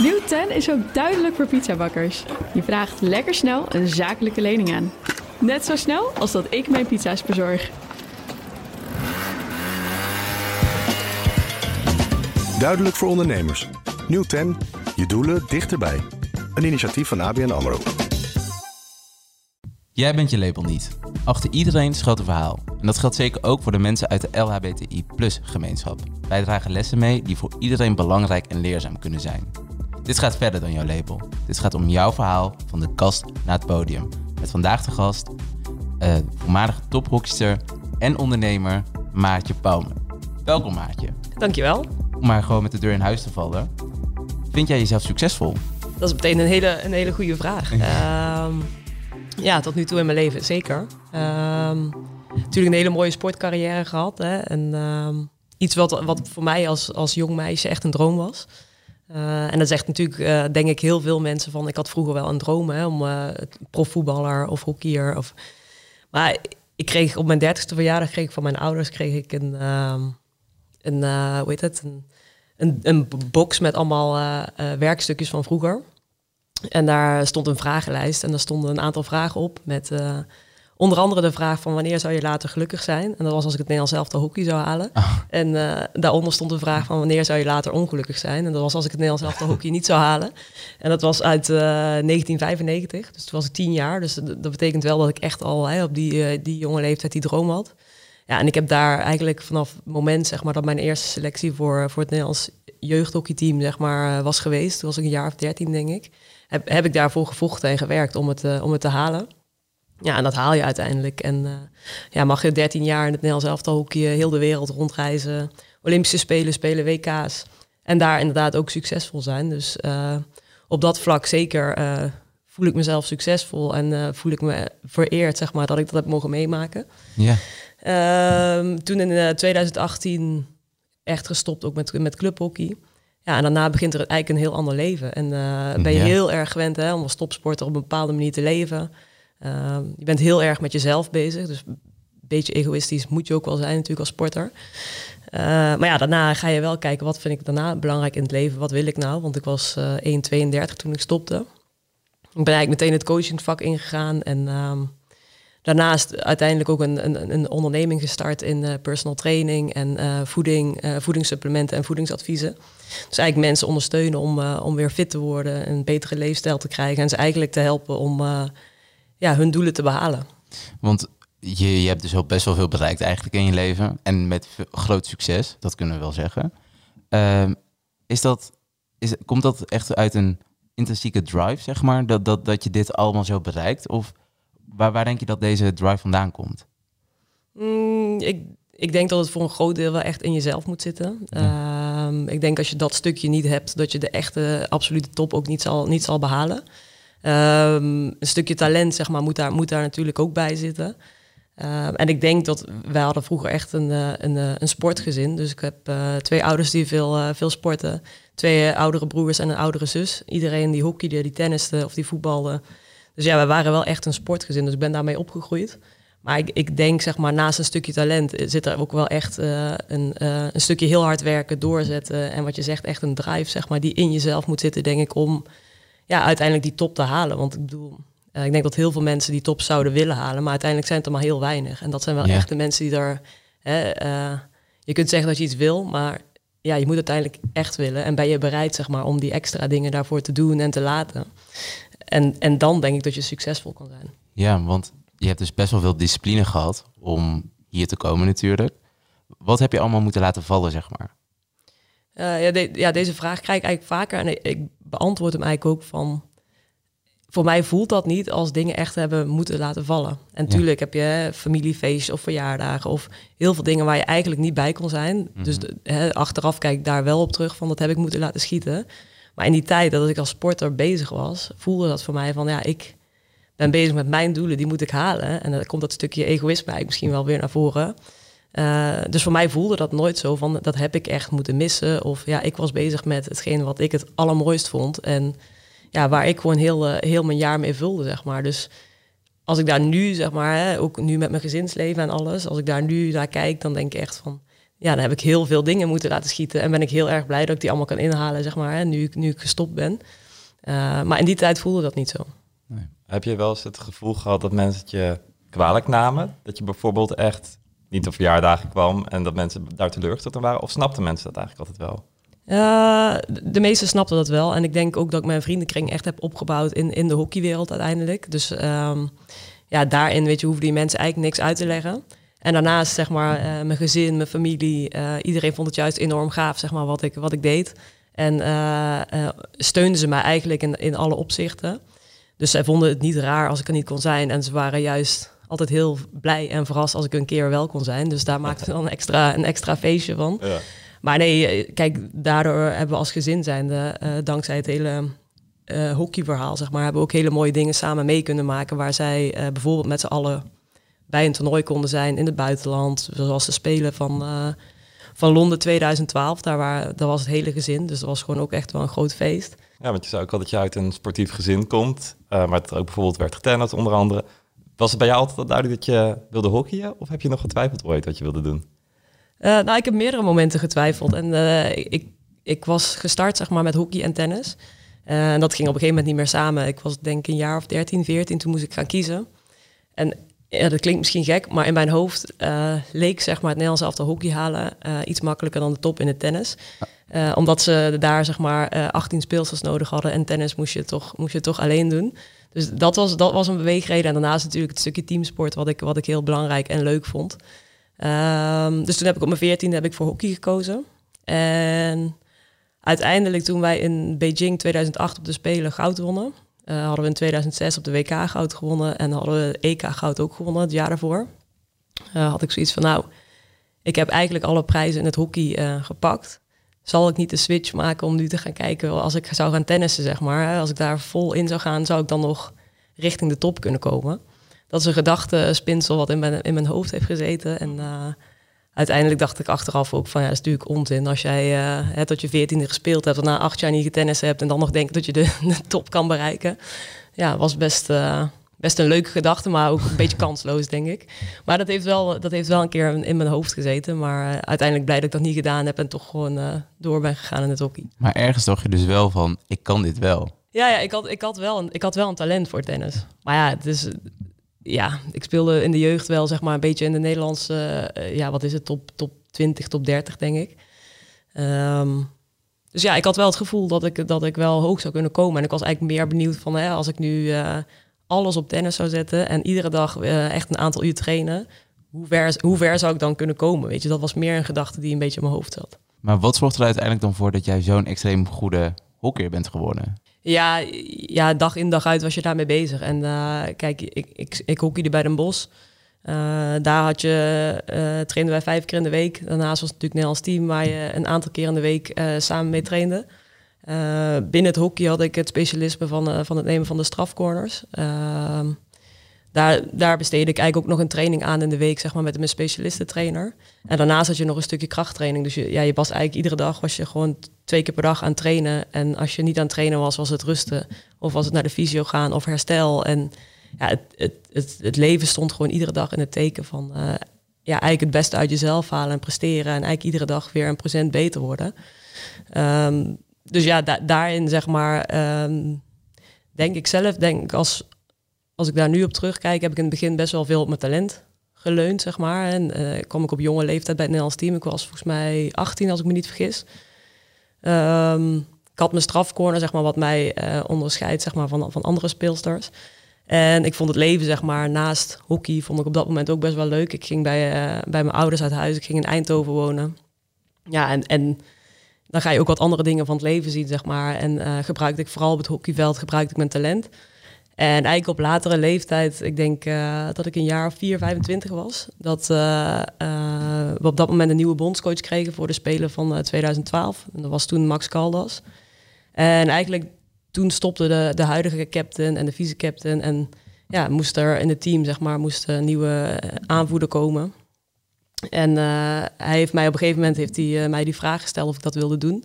Nieuw 10 is ook duidelijk voor pizzabakkers. Je vraagt lekker snel een zakelijke lening aan. Net zo snel als dat ik mijn pizza's bezorg. Duidelijk voor ondernemers. Nieuw 10. Je doelen dichterbij. Een initiatief van ABN AMRO. Jij bent je label niet. Achter iedereen schuilt een verhaal. En dat geldt zeker ook voor de mensen uit de LHBTI gemeenschap. Wij dragen lessen mee die voor iedereen belangrijk en leerzaam kunnen zijn. Dit gaat verder dan jouw label. Dit gaat om jouw verhaal van de kast naar het podium. Met vandaag de gast, uh, voormalige tophockster en ondernemer Maartje Pauwme. Welkom Maartje. Dankjewel. Om maar gewoon met de deur in huis te vallen. Vind jij jezelf succesvol? Dat is meteen een hele, een hele goede vraag. um, ja, tot nu toe in mijn leven, zeker. Um, natuurlijk een hele mooie sportcarrière gehad. Hè? En um, iets wat, wat voor mij als, als jong meisje echt een droom was. Uh, en dat zegt natuurlijk, uh, denk ik, heel veel mensen van... ik had vroeger wel een droom hè, om uh, profvoetballer of hockeyer. Of... Maar ik kreeg op mijn dertigste verjaardag kreeg ik van mijn ouders kreeg ik een, um, een hoe heet het, een, een, box met allemaal werkstukjes van vroeger. En daar stond een vragenlijst en daar stonden een aantal vragen op met onder andere de vraag van wanneer zou je later gelukkig zijn? En dat was als ik het Nederlands zelf de hockey zou halen. Oh. En uh, daaronder stond de vraag van wanneer zou je later ongelukkig zijn? En dat was als ik het Nederlands zelf de hockey niet zou halen. En dat was uit uh, 1995, dus toen was ik tien jaar. Dus dat, betekent wel dat ik echt al op die, die jonge leeftijd die droom had. Ja, en ik heb daar eigenlijk vanaf het moment zeg maar, dat mijn eerste selectie voor, voor het Nederlands jeugdhockeyteam zeg maar, was geweest. Toen was ik een jaar of dertien, denk ik heb, heb ik daarvoor gevochten en gewerkt om het, uh, om het te halen. Ja, en dat haal je uiteindelijk. En uh, ja, mag je 13 jaar in het Nederlands elftal hoekje heel de wereld rondreizen. Olympische Spelen, spelen WK's. En daar inderdaad ook succesvol zijn. Dus uh, op dat vlak zeker voel ik mezelf succesvol. En voel ik me vereerd, zeg maar, dat ik dat heb mogen meemaken. Ja. Ehm, toen in 2018 echt gestopt ook met, met clubhockey. Ja, en daarna begint er eigenlijk een heel ander leven. En uh, ben je heel erg gewend hè, om als topsporter op een bepaalde manier te leven. Uh, je bent heel erg met jezelf bezig. Dus een beetje egoïstisch moet je ook wel zijn natuurlijk als sporter. Uh, maar ja, daarna ga je wel kijken, wat vind ik daarna belangrijk in het leven? Wat wil ik nou? Want ik was 1,32 toen ik stopte. Ik ben eigenlijk meteen het coachingvak ingegaan. En ehm, daarnaast uiteindelijk ook een, een, een onderneming gestart in uh, personal training en uh, voeding, uh, voedingssupplementen en voedingsadviezen. Dus eigenlijk mensen ondersteunen om, om weer fit te worden, een betere leefstijl te krijgen en ze eigenlijk te helpen om ja, hun doelen te behalen. Want je, je hebt dus al best wel veel bereikt eigenlijk in je leven en met groot succes, dat kunnen we wel zeggen. Ehm, is dat, is, komt dat echt uit een intrinsieke drive, zeg maar, dat, dat, dat je dit allemaal zo bereikt? Of waar, waar denk je dat deze drive vandaan komt? Mm, ik, ik denk dat het voor een groot deel wel echt in jezelf moet zitten. Ehm, ik denk als je dat stukje niet hebt, dat je de echte absolute top ook niet zal, niet zal behalen. Um, een stukje talent, zeg maar, moet daar, moet daar natuurlijk ook bij zitten. Um, en ik denk dat wij hadden vroeger echt een, eh, een, eh, een sportgezin. Dus ik heb uh, twee ouders die veel, veel sporten. Twee oudere broers en een oudere zus. Iedereen die hockeyde, die tenniste of die voetbalde. Dus ja, we waren wel echt een sportgezin, dus ik ben daarmee opgegroeid. Maar ik, ik denk, zeg maar, naast een stukje talent eh, zit er ook wel echt een, een stukje heel hard werken, doorzetten. En wat je zegt, echt een drive, zeg maar, die in jezelf moet zitten, denk ik, om ja, uiteindelijk die top te halen. Want ik bedoel, uh, ik denk dat heel veel mensen die top zouden willen halen, maar uiteindelijk zijn het er maar heel weinig. En dat zijn wel ja. echt de mensen die er. Hè, je kunt zeggen dat je iets wil, maar ja, je moet uiteindelijk echt willen. En ben je bereid, zeg maar, om die extra dingen daarvoor te doen en te laten. En, en dan denk ik dat je succesvol kan zijn. Ja, want je hebt dus best wel veel discipline gehad om hier te komen natuurlijk. Wat heb je allemaal moeten laten vallen, zeg maar? Uh, ja, de, ja, deze vraag krijg ik eigenlijk vaker en ik, beantwoord hem eigenlijk ook van... Voor mij voelt dat niet als dingen echt hebben moeten laten vallen. En natuurlijk ja. heb je familiefeestjes of verjaardagen of heel veel dingen waar je eigenlijk niet bij kon zijn. Mm -hmm. Dus de, he, achteraf kijk ik daar wel op terug van dat heb ik moeten laten schieten. Maar in die tijd dat ik als sporter bezig was, voelde dat voor mij van ja, ik ben bezig met mijn doelen, die moet ik halen. En dan komt dat stukje egoïsme misschien wel weer naar voren. Uh, dus voor mij voelde dat nooit zo van dat heb ik echt moeten missen. Of ja, ik was bezig met hetgeen wat ik het allermooist vond. En ja, waar ik gewoon heel, uh, heel mijn jaar mee vulde, zeg maar. Dus als ik daar nu, zeg maar, hè, ook nu met mijn gezinsleven en alles, als ik daar nu naar kijk, dan denk ik echt van ja, dan heb ik heel veel dingen moeten laten schieten. En ben ik heel erg blij dat ik die allemaal kan inhalen, zeg maar, hè, nu, nu ik gestopt ben. Eh, maar in die tijd voelde dat niet zo. Heb je wel eens het gevoel gehad dat mensen het je kwalijk namen? Dat je bijvoorbeeld echt niet op verjaardagen kwam en dat mensen daar teleurgesteld waren? Of snapten mensen dat eigenlijk altijd wel? Eh, de meesten snapten dat wel. En ik denk ook dat ik mijn vriendenkring echt heb opgebouwd in, in de hockeywereld uiteindelijk. Dus ehm, ja, daarin weet je, hoeven die mensen eigenlijk niks uit te leggen. En daarnaast, zeg maar, eh, mijn gezin, mijn familie, eh, iedereen vond het juist enorm gaaf, zeg maar, wat ik, wat ik deed. En steunden ze mij eigenlijk in, in alle opzichten. Dus zij vonden het niet raar als ik er niet kon zijn. En ze waren juist altijd heel blij en verrast als ik een keer wel kon zijn. Dus daar maakten we dan extra, een extra feestje van. Ja. Maar nee, eh, kijk, daardoor hebben we als gezin zijnde, eh, dankzij het hele eh, hockeyverhaal, zeg maar, hebben we ook hele mooie dingen samen mee kunnen maken. Waar zij bijvoorbeeld met z'n allen bij een toernooi konden zijn in het buitenland. Zoals de Spelen van, van Londen 2012. Daar, waar, daar was het hele gezin. Dus dat was gewoon ook echt wel een groot feest. Ja, want je zei ook al dat je uit een sportief gezin komt, maar het ook bijvoorbeeld werd getennist onder andere. Was het bij jou altijd al duidelijk dat je wilde hockeyen? Of heb je nog getwijfeld ooit wat je wilde doen? Eh, nou, ik heb meerdere momenten getwijfeld. En eh, ik, ik was gestart zeg maar, met hockey en tennis. Eh, en dat ging op een gegeven moment niet meer samen. Ik was denk ik een jaar of 13, 14, toen moest ik gaan kiezen. En ja, dat klinkt misschien gek, maar in mijn hoofd eh, leek zeg maar, het Nederlands elftal hockey halen eh, iets makkelijker dan de top in het tennis. Eh, omdat ze daar zeg maar eh 18 speelsters nodig hadden en tennis moest je toch, moest je toch alleen doen. Dus dat was, dat was een beweegreden. En daarnaast natuurlijk het stukje teamsport wat ik, wat ik heel belangrijk en leuk vond. Ehm, dus toen heb ik op mijn veertiende heb ik voor hockey gekozen. En uiteindelijk toen wij in Beijing 2008 op de Spelen goud wonnen... eh, hadden we in 2006 op de WK goud gewonnen... en hadden we EK goud ook gewonnen het jaar daarvoor. Eh, had ik zoiets van, nou, ik heb eigenlijk alle prijzen in het hockey eh, gepakt. Zal ik niet de switch maken om nu te gaan kijken als ik zou gaan tennissen, zeg maar. Als ik daar vol in zou gaan, zou ik dan nog richting de top kunnen komen. Dat is een gedachtespinsel wat in mijn, in mijn hoofd heeft gezeten. En uiteindelijk dacht ik achteraf ook van, ja, dat is natuurlijk onzin. Als jij hè, tot je veertiende gespeeld hebt, daarna acht jaar niet getennist hebt... en dan nog denkt dat je de, de top kan bereiken. Ja, was best, eh, best een leuke gedachte, maar ook een beetje kansloos, denk ik. Maar dat heeft wel, dat heeft wel een keer in, mijn hoofd gezeten. Maar eh, uiteindelijk blij dat ik dat niet gedaan heb... en toch gewoon door ben gegaan in het hockey. Maar ergens dacht je dus wel van, ik kan dit wel. Ja, ja ik, had, ik, had wel een, ik had wel een talent voor tennis. Maar ja, het is, ja, ik speelde in de jeugd wel zeg maar een beetje in de Nederlandse, eh, ja, wat is het, top, top 20, top 30 denk ik. Ehm, dus ja, ik had wel het gevoel dat ik, dat ik wel hoog zou kunnen komen. En ik was eigenlijk meer benieuwd van, hè, als ik nu eh, alles op tennis zou zetten en iedere dag eh, echt een aantal uur trainen, hoe ver, hoe ver zou ik dan kunnen komen? Weet je, dat was meer een gedachte die een beetje in mijn hoofd zat. Maar wat zorgt er uiteindelijk dan voor dat jij zo'n extreem goede hockeyer bent geworden? Ja, ja, dag in dag uit was je daarmee bezig. En eh, kijk, ik, ik, ik hockeyde bij Den Bosch. Eh, daar had je, eh trainden wij vijf keer in de week. Daarnaast was het natuurlijk Nederlands team waar je een aantal keer in de week samen mee trainde. Binnen het hockey had ik het specialisme van, van het nemen van de strafcorners. Ehm, daar, daar besteedde ik eigenlijk ook nog een training aan in de week, zeg maar, met mijn specialistentrainer. En daarnaast had je nog een stukje krachttraining. Dus je, ja, je was eigenlijk iedere dag was je gewoon twee keer per dag aan trainen. En als je niet aan het trainen was, was het rusten. Of was het naar de fysio gaan of herstel. En ja, het, het, het, leven stond gewoon iedere dag in het teken van... eh, ja, eigenlijk het beste uit jezelf halen en presteren. En eigenlijk iedere dag weer een procent beter worden. Ehm, dus ja, da- daarin zeg maar... ehm, denk ik zelf, denk ik als, als ik daar nu op terugkijk... heb ik in het begin best wel veel op mijn talent geleund, zeg maar. En eh, kwam ik op jonge leeftijd bij het Nederlands team. Ik was volgens mij 18, als ik me niet vergis. Ehm, ik had mijn strafcorner, zeg maar, wat mij eh, onderscheidt zeg maar, van, van andere speelsters. En ik vond het leven, zeg maar, naast hockey, vond ik op dat moment ook best wel leuk. Ik ging bij, eh, bij mijn ouders uit huis, ik ging in Eindhoven wonen. Ja, en, en dan ga je ook wat andere dingen van het leven zien, zeg maar. En gebruikte ik vooral op het hockeyveld, gebruikte ik mijn talent. En eigenlijk op latere leeftijd, ik denk eh, dat ik een jaar of 4, 25 was, dat eh, eh, we op dat moment een nieuwe bondscoach kregen voor de Spelen van eh, 2012. En dat was toen Max Caldas. En eigenlijk toen stopte de, de huidige captain en de vice-captain. En ja, moest er in het team, zeg maar, moest een nieuwe aanvoerder komen. En hij heeft mij op een gegeven moment heeft hij, mij die vraag gesteld of ik dat wilde doen.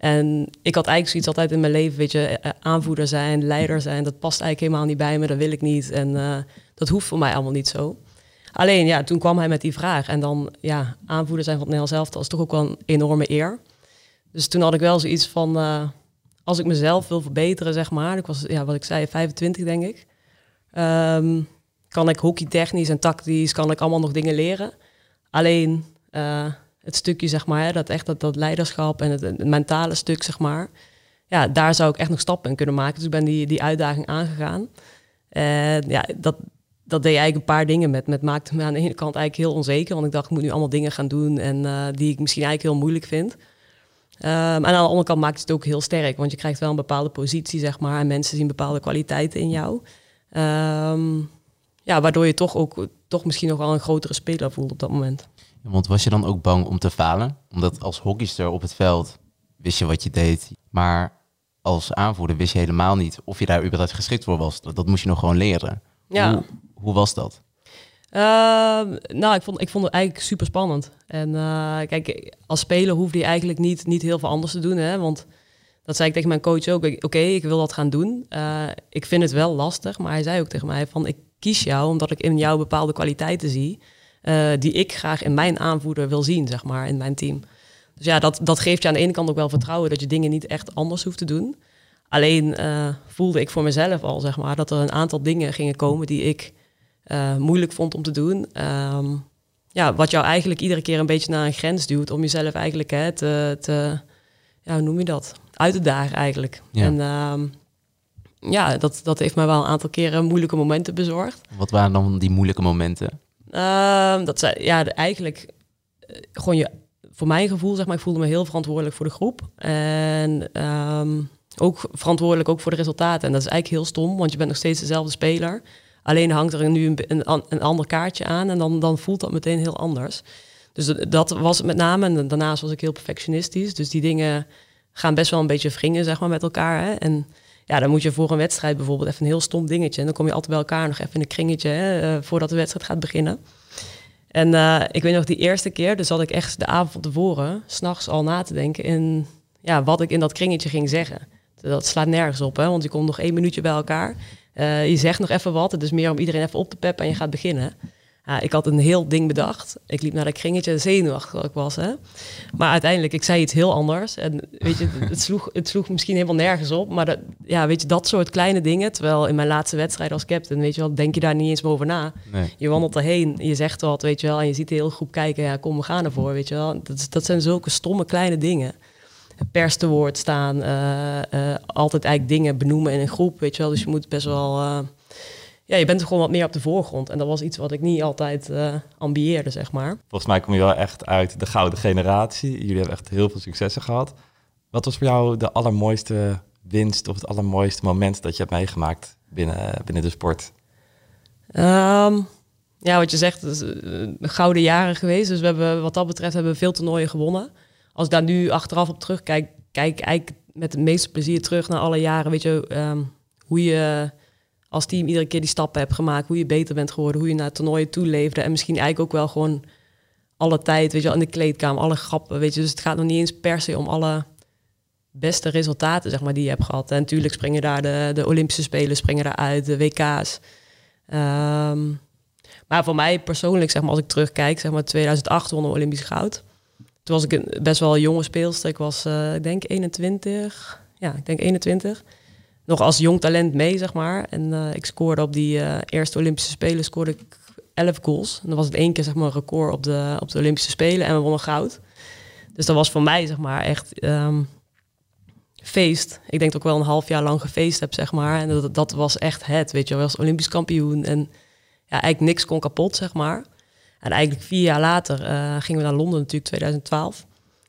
En ik had eigenlijk zoiets altijd in mijn leven, weet je, eh, aanvoerder zijn, leider zijn, dat past eigenlijk helemaal niet bij me, dat wil ik niet. En eh, dat hoeft voor mij allemaal niet zo. Alleen ja, toen kwam hij met die vraag. En dan ja, aanvoerder zijn van het Nederlands elftal is toch ook wel een enorme eer. Dus toen had ik wel zoiets van, eh, als ik mezelf wil verbeteren, zeg maar. Ik was, ja, wat ik zei, 25 denk ik. Ehm, kan ik hockeytechnisch en tactisch, kan ik allemaal nog dingen leren. Alleen het stukje, zeg maar, hè, dat echt dat, dat leiderschap en het, mentale stuk, zeg maar. Ja, daar zou ik echt nog stappen in kunnen maken. Dus ik ben die, die uitdaging aangegaan. En ja, dat, dat deed eigenlijk een paar dingen met. Met maakte me aan de ene kant eigenlijk heel onzeker. Want ik dacht, ik moet nu allemaal dingen gaan doen en eh, die ik misschien eigenlijk heel moeilijk vind. Um, en aan de andere kant maakt het ook heel sterk. Want je krijgt wel een bepaalde positie, zeg maar. En mensen zien bepaalde kwaliteiten in jou. Ehm, ja, waardoor je toch ook toch misschien nog wel een grotere speler voelt op dat moment. Want was je dan ook bang om te falen? Omdat als hockeyster op het veld wist je wat je deed. Maar als aanvoerder wist je helemaal niet of je daar überhaupt geschikt voor was. Dat, dat moest je nog gewoon leren. Ja. Hoe, hoe was dat? Ehm, nou, ik vond, ik vond het eigenlijk super spannend. En eh, kijk, als speler hoefde je eigenlijk niet, niet heel veel anders te doen. Hè? Want dat zei ik tegen mijn coach ook. Oké, ik wil dat gaan doen. Eh, ik vind het wel lastig, maar hij zei ook tegen mij van... ik kies jou omdat ik in jou bepaalde kwaliteiten zie... eh, die ik graag in mijn aanvoerder wil zien, zeg maar, in mijn team. Dus ja, dat, dat geeft je aan de ene kant ook wel vertrouwen... dat je dingen niet echt anders hoeft te doen. Alleen eh, voelde ik voor mezelf al, zeg maar... dat er een aantal dingen gingen komen die ik eh, moeilijk vond om te doen. Ehm, ja, wat jou eigenlijk iedere keer een beetje naar een grens duwt... om jezelf eigenlijk hè, te, te ja, hoe noem je dat? Uit te dagen eigenlijk. Ja. En ehm, ja, dat, dat heeft mij wel een aantal keren moeilijke momenten bezorgd. Wat waren dan die moeilijke momenten? Ehm, dat ja, eigenlijk eh, gewoon je, voor mijn gevoel, zeg maar, ik voelde me heel verantwoordelijk voor de groep. En ehm, ook verantwoordelijk ook voor de resultaten. En dat is eigenlijk heel stom, want je bent nog steeds dezelfde speler. Alleen hangt er nu een, een, an- een ander kaartje aan en dan, dan voelt dat meteen heel anders. Dus dat- dat was het met name. En daarnaast was ik heel perfectionistisch. Dus die dingen gaan best wel een beetje wringen, zeg maar, met elkaar. Hè? En ja, dan moet je voor een wedstrijd bijvoorbeeld even een heel stom dingetje. En dan kom je altijd bij elkaar nog even in een kringetje hè, eh, voordat de wedstrijd gaat beginnen. En eh, ik weet nog die eerste keer, dus zat ik echt de avond tevoren, s'nachts al na te denken in ja, wat ik in dat kringetje ging zeggen. Dat slaat nergens op, hè, want je komt nog één minuutje bij elkaar. Eh, je zegt nog even wat, het is meer om iedereen even op te peppen en je gaat beginnen. Ja, ik had een heel ding bedacht. Ik liep naar dat kringetje, zenuwachtig dat ik was. Hè. Maar uiteindelijk, ik zei iets heel anders. En weet je, het sloeg, het sloeg misschien helemaal nergens op. Maar dat, ja, weet je, dat soort kleine dingen. Terwijl in mijn laatste wedstrijd als captain, weet je wel, denk je daar niet eens over na. Nee. Je wandelt erheen, je zegt wat, weet je wel. En je ziet de hele groep kijken, ja, kom, we gaan ervoor, weet je wel. Dat, dat zijn zulke stomme kleine dingen. Pers te woord staan, eh, eh, altijd eigenlijk dingen benoemen in een groep, weet je wel. Dus je moet best wel... eh, ja, je bent er gewoon wat meer op de voorgrond. En dat was iets wat ik niet altijd eh ambieerde, zeg maar. Volgens mij kom je wel echt uit de gouden generatie. Jullie hebben echt heel veel successen gehad. Wat was voor jou de allermooiste winst of het allermooiste moment dat je hebt meegemaakt binnen, binnen de sport? Ehm, ja, wat je zegt, het is eh, gouden jaren geweest. Dus we hebben, wat dat betreft hebben we veel toernooien gewonnen. Als ik daar nu achteraf op terugkijk, kijk ik eigenlijk met het meeste plezier terug naar alle jaren. Weet je, ehm, hoe je als team iedere keer die stappen hebt gemaakt. Hoe je beter bent geworden, hoe je naar toernooien toe leefde. En misschien eigenlijk ook wel gewoon alle tijd, weet je wel, in de kleedkamer, alle grappen, weet je. Dus het gaat nog niet eens per se om alle beste resultaten, zeg maar, die je hebt gehad. En natuurlijk springen daar de, de Olympische Spelen, springen daar uit, de WK's. Ehm, maar voor mij persoonlijk, zeg maar, als ik terugkijk, zeg maar 2008 won we Olympisch goud. Toen was ik best wel een jonge speelster. Ik was, eh, ik denk 21. Ja, ik denk 21. Nog als jong talent mee, zeg maar. En eh, ik scoorde op die eh, eerste Olympische Spelen scoorde ik 11 goals. En dan was het één keer zeg maar een record op de, op de Olympische Spelen en we wonnen goud. Dus dat was voor mij zeg maar echt ehm, feest. Ik denk dat ik wel een half jaar lang gefeest heb, zeg maar. En dat, dat was echt het, weet je. wel. Was Olympisch kampioen en ja, eigenlijk niks kon kapot, zeg maar. En eigenlijk vier jaar later eh, gingen we naar Londen natuurlijk, 2012.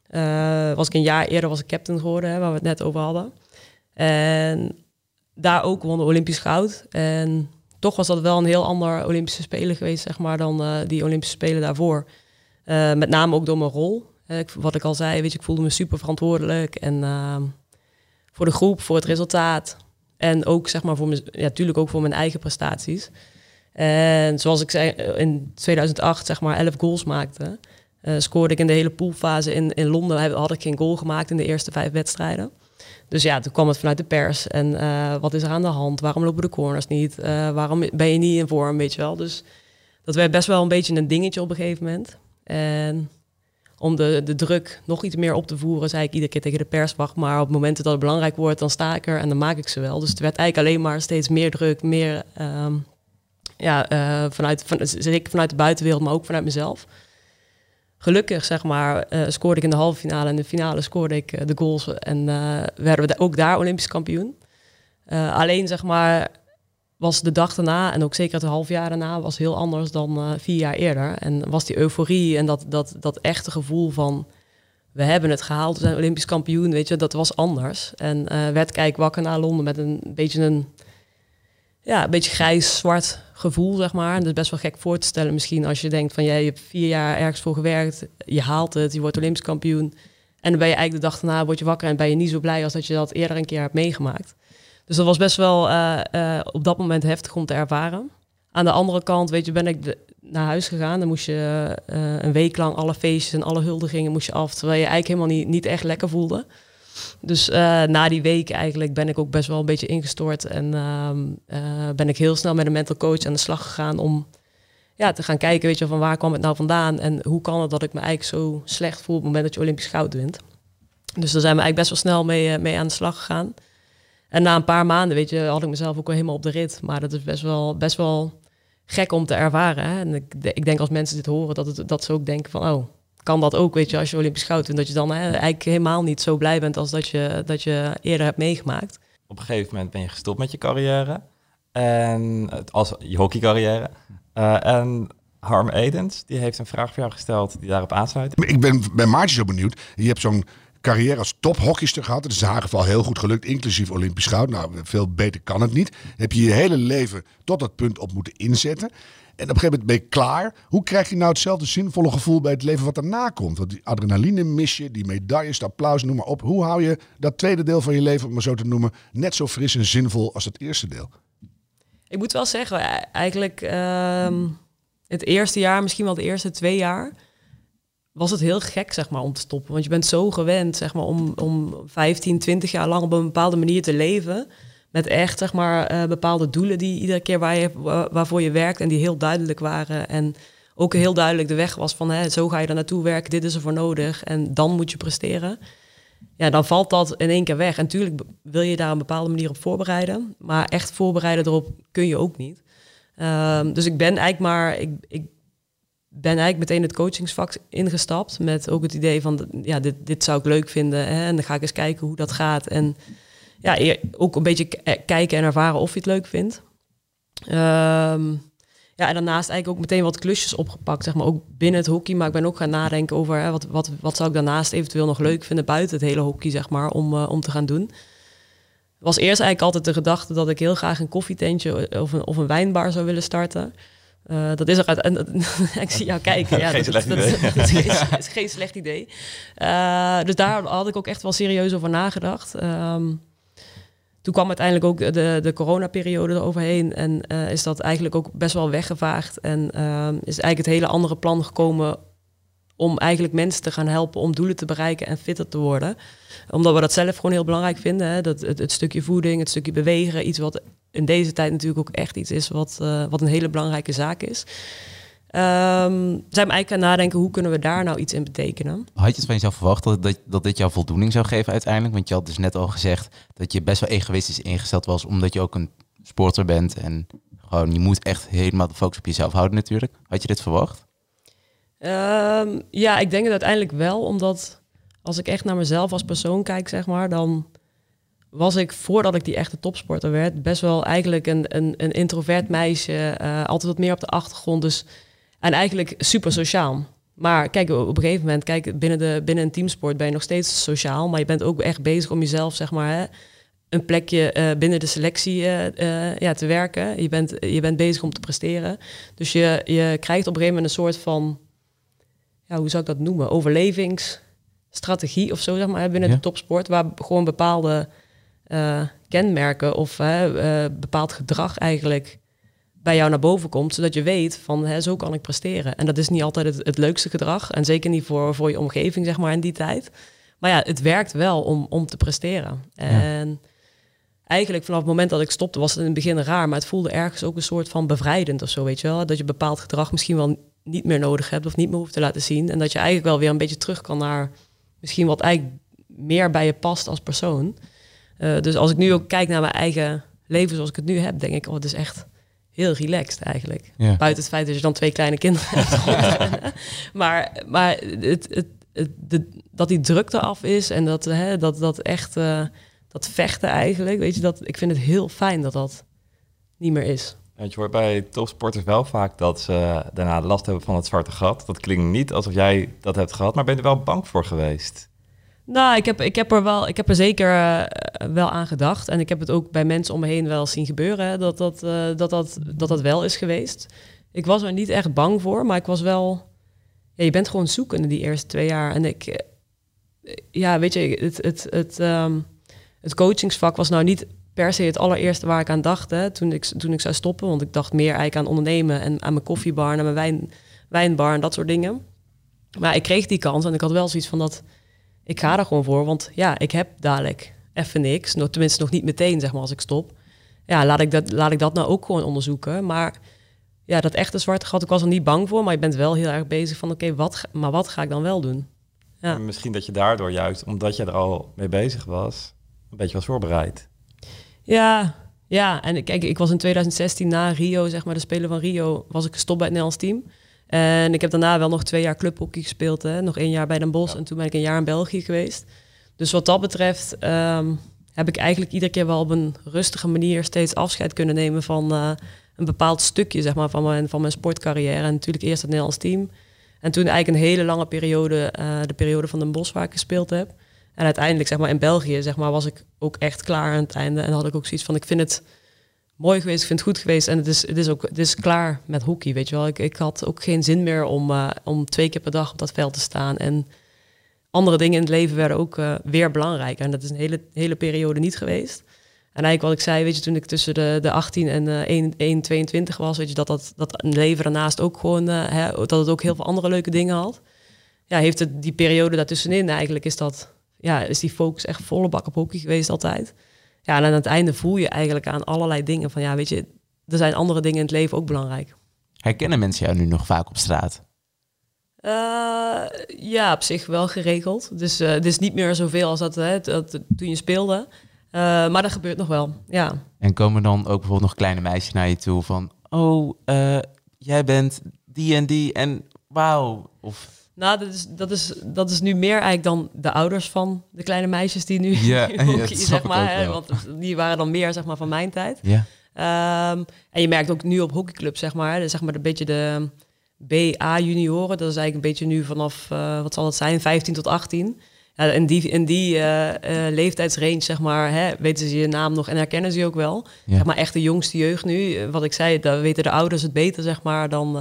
Eh, was ik een jaar eerder was ik captain geworden, hè, waar we het net over hadden. En daar ook wonnen Olympisch goud. En toch was dat wel een heel ander Olympische Spelen geweest, zeg maar, dan eh, die Olympische Spelen daarvoor. Eh, met name ook door mijn rol. Eh, wat ik al zei, weet je, ik voelde me super verantwoordelijk. En ehm, voor de groep, voor het resultaat. En ook, zeg maar, voor mijn, ja, natuurlijk ook voor mijn eigen prestaties. En zoals ik zei, in 2008, zeg maar, 11 goals maakte. scoorde ik in de hele poolfase in, in Londen. Had ik geen goal gemaakt in de eerste vijf wedstrijden. Dus ja, toen kwam het vanuit de pers. En eh, wat is er aan de hand? Waarom lopen de corners niet? Eh, waarom ben je niet in vorm, weet je wel? Dus dat werd best wel een beetje een dingetje op een gegeven moment. En om de, de druk nog iets meer op te voeren, zei ik iedere keer tegen de pers, wacht maar op momenten dat het belangrijk wordt, dan sta ik er en dan maak ik ze wel. Dus het werd eigenlijk alleen maar steeds meer druk, meer ehm, ja, uh, vanuit, van, zeker vanuit de buitenwereld, maar ook vanuit mezelf. Gelukkig, zeg maar, uh, scoorde ik in de halve finale en de finale scoorde ik uh, de goals en werden we ook daar Olympisch kampioen. alleen, zeg maar, was de dag daarna en ook zeker het half jaar daarna was heel anders dan vier jaar eerder. En was die euforie en dat, dat, dat echte gevoel van we hebben het gehaald, we zijn Olympisch kampioen, weet je, dat was anders. En werd kijk wakker naar Londen met een beetje een, ja, een beetje grijs-zwart gevoel, zeg maar. Dat is best wel gek voor te stellen misschien als je denkt van jij je hebt vier jaar ergens voor gewerkt, je haalt het, je wordt Olympisch kampioen. En dan ben je eigenlijk de dag daarna, word je wakker en ben je niet zo blij als dat je dat eerder een keer hebt meegemaakt. Dus dat was best wel uh, uh, op dat moment heftig om te ervaren. Aan de andere kant, weet je, ben ik naar huis gegaan. Dan moest je uh, een week lang alle feestjes en alle huldigingen moest je af. Terwijl je eigenlijk helemaal niet, niet echt lekker voelde. Dus na die week eigenlijk ben ik ook best wel een beetje ingestort. En ehm, ben ik heel snel met een mental coach aan de slag gegaan om ja, te gaan kijken, weet je, van waar kwam het nou vandaan? En hoe kan het dat ik me eigenlijk zo slecht voel op het moment dat je Olympisch goud wint? Dus daar zijn we eigenlijk best wel snel mee, mee aan de slag gegaan. En na een paar maanden, weet je, had ik mezelf ook wel helemaal op de rit. Maar dat is best wel, best wel gek om te ervaren. Hè? En ik, ik denk als mensen dit horen, dat, het, dat ze ook denken van... oh, kan dat ook, weet je, als je Olympisch goud wint... dat je dan hè, eigenlijk helemaal niet zo blij bent als dat je, dat je eerder hebt meegemaakt. Op een gegeven moment ben je gestopt met je carrière. En als je hockeycarrière. Uh, en Harm Edens, die heeft een vraag voor jou gesteld die daarop aansluit. Ik ben bij Maartje zo benieuwd. Je hebt zo'n carrière als tophockeyster gehad. Het is in haar geval heel goed gelukt, inclusief Olympisch goud. Nou, veel beter kan het niet. Heb je je hele leven tot dat punt op moeten inzetten. En op een gegeven moment ben je klaar. Hoe krijg je nou hetzelfde zinvolle gevoel bij het leven wat daarna komt? Want die adrenaline mis je, die medailles, de applaus, noem maar op. Hoe hou je dat tweede deel van je leven, om maar zo te noemen, net zo fris en zinvol als het eerste deel? Ik moet wel zeggen, e- eigenlijk uh, het eerste jaar, misschien wel de eerste twee jaar was het heel gek, zeg maar, om te stoppen. Want je bent zo gewend, zeg maar, om, om 15, 20 jaar lang op een bepaalde manier te leven. Met echt, zeg maar, uh, bepaalde doelen die iedere keer waar je, waarvoor je werkt en die heel duidelijk waren. En ook heel duidelijk de weg was van, hè, zo ga je er naartoe werken, dit is er voor nodig en dan moet je presteren. Ja, dan valt dat in één keer weg. En natuurlijk wil je daar een bepaalde manier op voorbereiden. Maar echt voorbereiden erop kun je ook niet. Um, dus ik ben eigenlijk maar, ik, ik ben eigenlijk meteen het coachingsvak ingestapt met ook het idee van, ja, dit, dit zou ik leuk vinden. Hè, en dan ga ik eens kijken hoe dat gaat. En ja, ook een beetje kijken en ervaren of je het leuk vindt. Um, ja, en daarnaast eigenlijk ook meteen wat klusjes opgepakt, zeg maar, ook binnen het hockey. Maar ik ben ook gaan nadenken over hè, wat, wat, wat zou ik daarnaast eventueel nog leuk vinden buiten het hele hockey, zeg maar, om, uh, om te gaan doen. Was eerst eigenlijk altijd de gedachte dat ik heel graag een koffietentje of een, of een wijnbar zou willen starten. Uh, dat is er uit. En, ik zie jou kijken. Ja, geen dat, slecht idee. Dat, dat, is, geen, is, geen slecht idee. Uh, dus daar had ik ook echt wel serieus over nagedacht. Um, toen kwam uiteindelijk ook de, de coronaperiode eroverheen. En uh, is dat eigenlijk ook best wel weggevaagd. En is eigenlijk het hele andere plan gekomen om eigenlijk mensen te gaan helpen om doelen te bereiken en fitter te worden. Omdat we dat zelf gewoon heel belangrijk vinden. Hè? Dat, het, stukje voeding, het stukje bewegen, iets wat in deze tijd natuurlijk ook echt iets is wat, uh, wat een hele belangrijke zaak is. Um, zijn we eigenlijk aan nadenken, hoe kunnen we daar nou iets in betekenen? Had je het van jezelf verwacht dat, dat, dat dit jou voldoening zou geven uiteindelijk? Want je had dus net al gezegd dat je best wel egoïstisch ingesteld was, omdat je ook een sporter bent en gewoon je moet echt helemaal de focus op jezelf houden natuurlijk. Had je dit verwacht? Um, ja, ik denk het uiteindelijk wel, omdat als ik echt naar mezelf als persoon kijk, zeg maar, dan was ik voordat ik die echte topsporter werd, best wel eigenlijk een, een, een introvert meisje, uh, altijd wat meer op de achtergrond, dus en eigenlijk super sociaal. Maar kijk, op een gegeven moment, kijk, binnen, de, binnen een teamsport ben je nog steeds sociaal, maar je bent ook echt bezig om jezelf, zeg maar, hè, een plekje uh, binnen de selectie uh, ja, te werken. Je bent, je bent bezig om te presteren. Dus je, je krijgt op een gegeven moment een soort van ja, hoe zou ik dat noemen, overlevingsstrategie of zo, zeg maar, binnen ja. de topsport, waar gewoon bepaalde kenmerken of bepaald gedrag eigenlijk bij jou naar boven komt, zodat je weet van hè, zo kan ik presteren. En dat is niet altijd het, het, leukste gedrag en zeker niet voor, voor je omgeving, zeg maar, in die tijd. Maar ja, het werkt wel om, om te presteren. En eigenlijk vanaf het moment dat ik stopte, was het in het begin raar, maar het voelde ergens ook een soort van bevrijdend of zo, weet je wel. Dat je bepaald gedrag misschien wel niet meer nodig hebt of niet meer hoeft te laten zien. En dat je eigenlijk wel weer een beetje terug kan naar misschien wat eigenlijk meer bij je past als persoon. Uh, dus als ik nu ook kijk naar mijn eigen leven zoals ik het nu heb, denk ik, oh, het is echt heel relaxed eigenlijk. Ja. Buiten het feit dat je dan twee kleine kinderen hebt. maar maar het, het, het, de, dat die drukte af is en dat, hè, dat, dat echt uh, dat vechten eigenlijk, weet je, dat, ik vind het heel fijn dat dat niet meer is. Want je hoort bij topsporters wel vaak dat ze daarna last hebben van het zwarte gat. Dat klinkt niet alsof jij dat hebt gehad, maar ben je er wel bang voor geweest? Nou, ik heb, ik heb er wel, ik heb er zeker uh, wel aan gedacht. En ik heb het ook bij mensen om me heen wel zien gebeuren, hè, dat, dat, uh, dat, dat, dat dat wel is geweest. Ik was er niet echt bang voor, maar ik was wel... Ja, je bent gewoon zoekende die eerste twee jaar. En ik... Uh, ja, weet je, het, het, het, um, het coachingsvak was nou niet per se het allereerste waar ik aan dacht toen, ik, toen ik zou stoppen. Want ik dacht meer eigenlijk aan ondernemen en aan mijn koffiebar en mijn wijn, wijnbar en dat soort dingen. Maar ik kreeg die kans en ik had wel zoiets van dat ik ga er gewoon voor, want ja, ik heb dadelijk even niks. Nog, tenminste, nog niet meteen, zeg maar, als ik stop. Ja, laat ik dat, laat ik dat nou ook gewoon onderzoeken. Maar ja, dat echte zwarte gat, ik was er niet bang voor, maar je bent wel heel erg bezig van, oké, wat, maar wat ga ik dan wel doen? Ja. Misschien dat je daardoor juist, omdat je er al mee bezig was, een beetje was voorbereid. Ja, ja. En kijk, ik was in 2016 na Rio, zeg maar, de Spelen van Rio, was ik gestopt bij het Nederlands team. En ik heb daarna wel nog twee jaar clubhockey gespeeld. Hè? Nog één jaar bij Den Bosch en toen ben ik een jaar in België geweest. Dus wat dat betreft um, heb ik eigenlijk iedere keer wel op een rustige manier steeds afscheid kunnen nemen van uh, een bepaald stukje zeg maar, van, mijn, van mijn sportcarrière. En natuurlijk eerst het Nederlands team. En toen eigenlijk een hele lange periode, uh, de periode van Den Bosch waar ik gespeeld heb. En uiteindelijk zeg maar, in België zeg maar, was ik ook echt klaar aan het einde. En had ik ook zoiets van, ik vind het mooi geweest, ik vind het goed geweest. En het is, het is ook het is klaar met hockey, weet je wel. Ik, ik had ook geen zin meer om, uh, om twee keer per dag op dat veld te staan. En andere dingen in het leven werden ook uh, weer belangrijker. En dat is een hele, hele periode niet geweest. En eigenlijk wat ik zei, weet je, toen ik tussen de, de 18 en uh, 1, 1, 22 was, weet je, dat, dat, dat een leven daarnaast ook gewoon, uh, hè, dat het ook heel veel andere leuke dingen had. Ja, heeft het die periode daartussenin eigenlijk, is dat, ja, is die focus echt volle bak op hockey geweest altijd. Ja, en aan het einde voel je eigenlijk aan allerlei dingen van, ja, weet je, er zijn andere dingen in het leven ook belangrijk. Herkennen mensen jou nu nog vaak op straat? Uh, ja, op zich wel geregeld. Dus uh, het is niet meer zoveel als dat, hè, dat toen je speelde. Uh, maar dat gebeurt nog wel, ja. En komen dan ook bijvoorbeeld nog kleine meisjes naar je toe van... Oh, jij bent die en die en wauw. Of... Nou, dat is, dat, is, dat is nu meer eigenlijk dan de ouders van de kleine meisjes die nu ja, hockey, zeg maar. Hè, want die waren dan meer zeg maar, van mijn tijd. Ja. Um, en je merkt ook nu op hockeyclub, zeg maar, hè, zeg maar een beetje de BA junioren. Dat is eigenlijk een beetje nu vanaf, uh, wat zal het zijn, 15 tot 18. Ja, in die, in die uh, uh, leeftijdsrange, zeg maar, hè, weten ze je naam nog en herkennen ze je ook wel. Ja. Zeg maar echt de jongste jeugd nu. Wat ik zei, daar weten de ouders het beter, zeg maar, dan,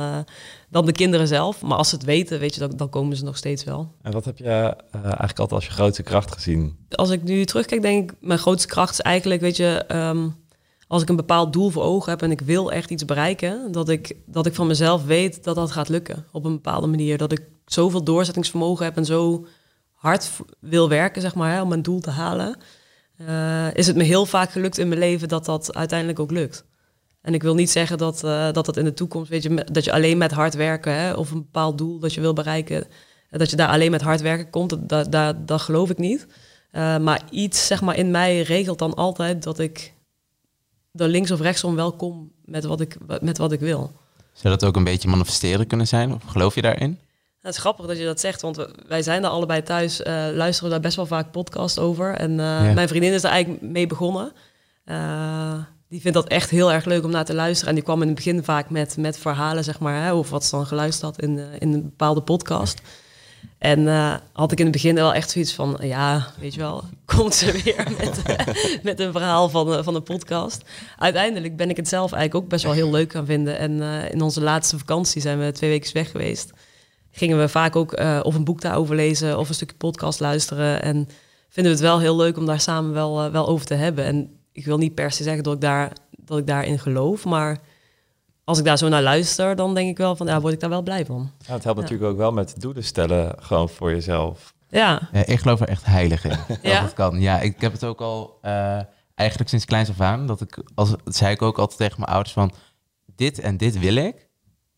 dan de kinderen zelf. Maar als ze het weten, weet je, dan, dan komen ze nog steeds wel. En wat heb je eigenlijk altijd als je grootste kracht gezien? Als ik nu terugkijk, denk ik, mijn grootste kracht is eigenlijk, weet je... Um, als ik een bepaald doel voor ogen heb en ik wil echt iets bereiken, dat ik, dat ik van mezelf weet dat dat gaat lukken op een bepaalde manier. Dat ik zoveel doorzettingsvermogen heb en zo hard wil werken, zeg maar, hè, om mijn doel te halen. Uh, is het me heel vaak gelukt in mijn leven dat dat uiteindelijk ook lukt. En ik wil niet zeggen dat uh, dat, dat in de toekomst, weet je, dat je alleen met hard werken hè, of een bepaald doel dat je wil bereiken, dat je daar alleen met hard werken komt, dat, dat, dat geloof ik niet. Maar iets, zeg maar, in mij regelt dan altijd dat ik er links of rechtsom wel kom met wat ik, met wat ik wil. Zou dat ook een beetje manifesteren kunnen zijn? Of geloof je daarin? Het is grappig dat je dat zegt, want wij zijn daar allebei thuis, uh, luisteren daar best wel vaak podcast over. En uh, ja. mijn vriendin is daar eigenlijk mee begonnen. Uh, die vindt dat echt heel erg leuk om naar te luisteren. En die kwam in het begin vaak met, met verhalen, zeg maar, hè, of wat ze dan geluisterd had in, in een bepaalde podcast. En had ik in het begin wel echt zoiets van, ja, weet je wel, komt ze weer met, met een verhaal van, van een podcast. Uiteindelijk ben ik het zelf eigenlijk ook best wel heel leuk gaan vinden. En in onze laatste vakantie zijn we twee weken weg geweest. Gingen we vaak ook of een boek daarover lezen of een stukje podcast luisteren. En vinden we het wel heel leuk om daar samen wel, wel over te hebben. En ik wil niet per se zeggen dat ik, daar, dat ik daarin geloof, maar als ik daar zo naar luister, dan denk ik wel van, ja, word ik daar wel blij van. Ja, het helpt ja. natuurlijk ook wel met doelen stellen, gewoon voor jezelf. Ja. ja ik geloof er echt heilig in. ja? Dat kan. Ja, ik heb het ook al uh, eigenlijk sinds kleins af aan. Dat ik, als, dat zei ik ook altijd tegen mijn ouders van... Dit en dit wil ik.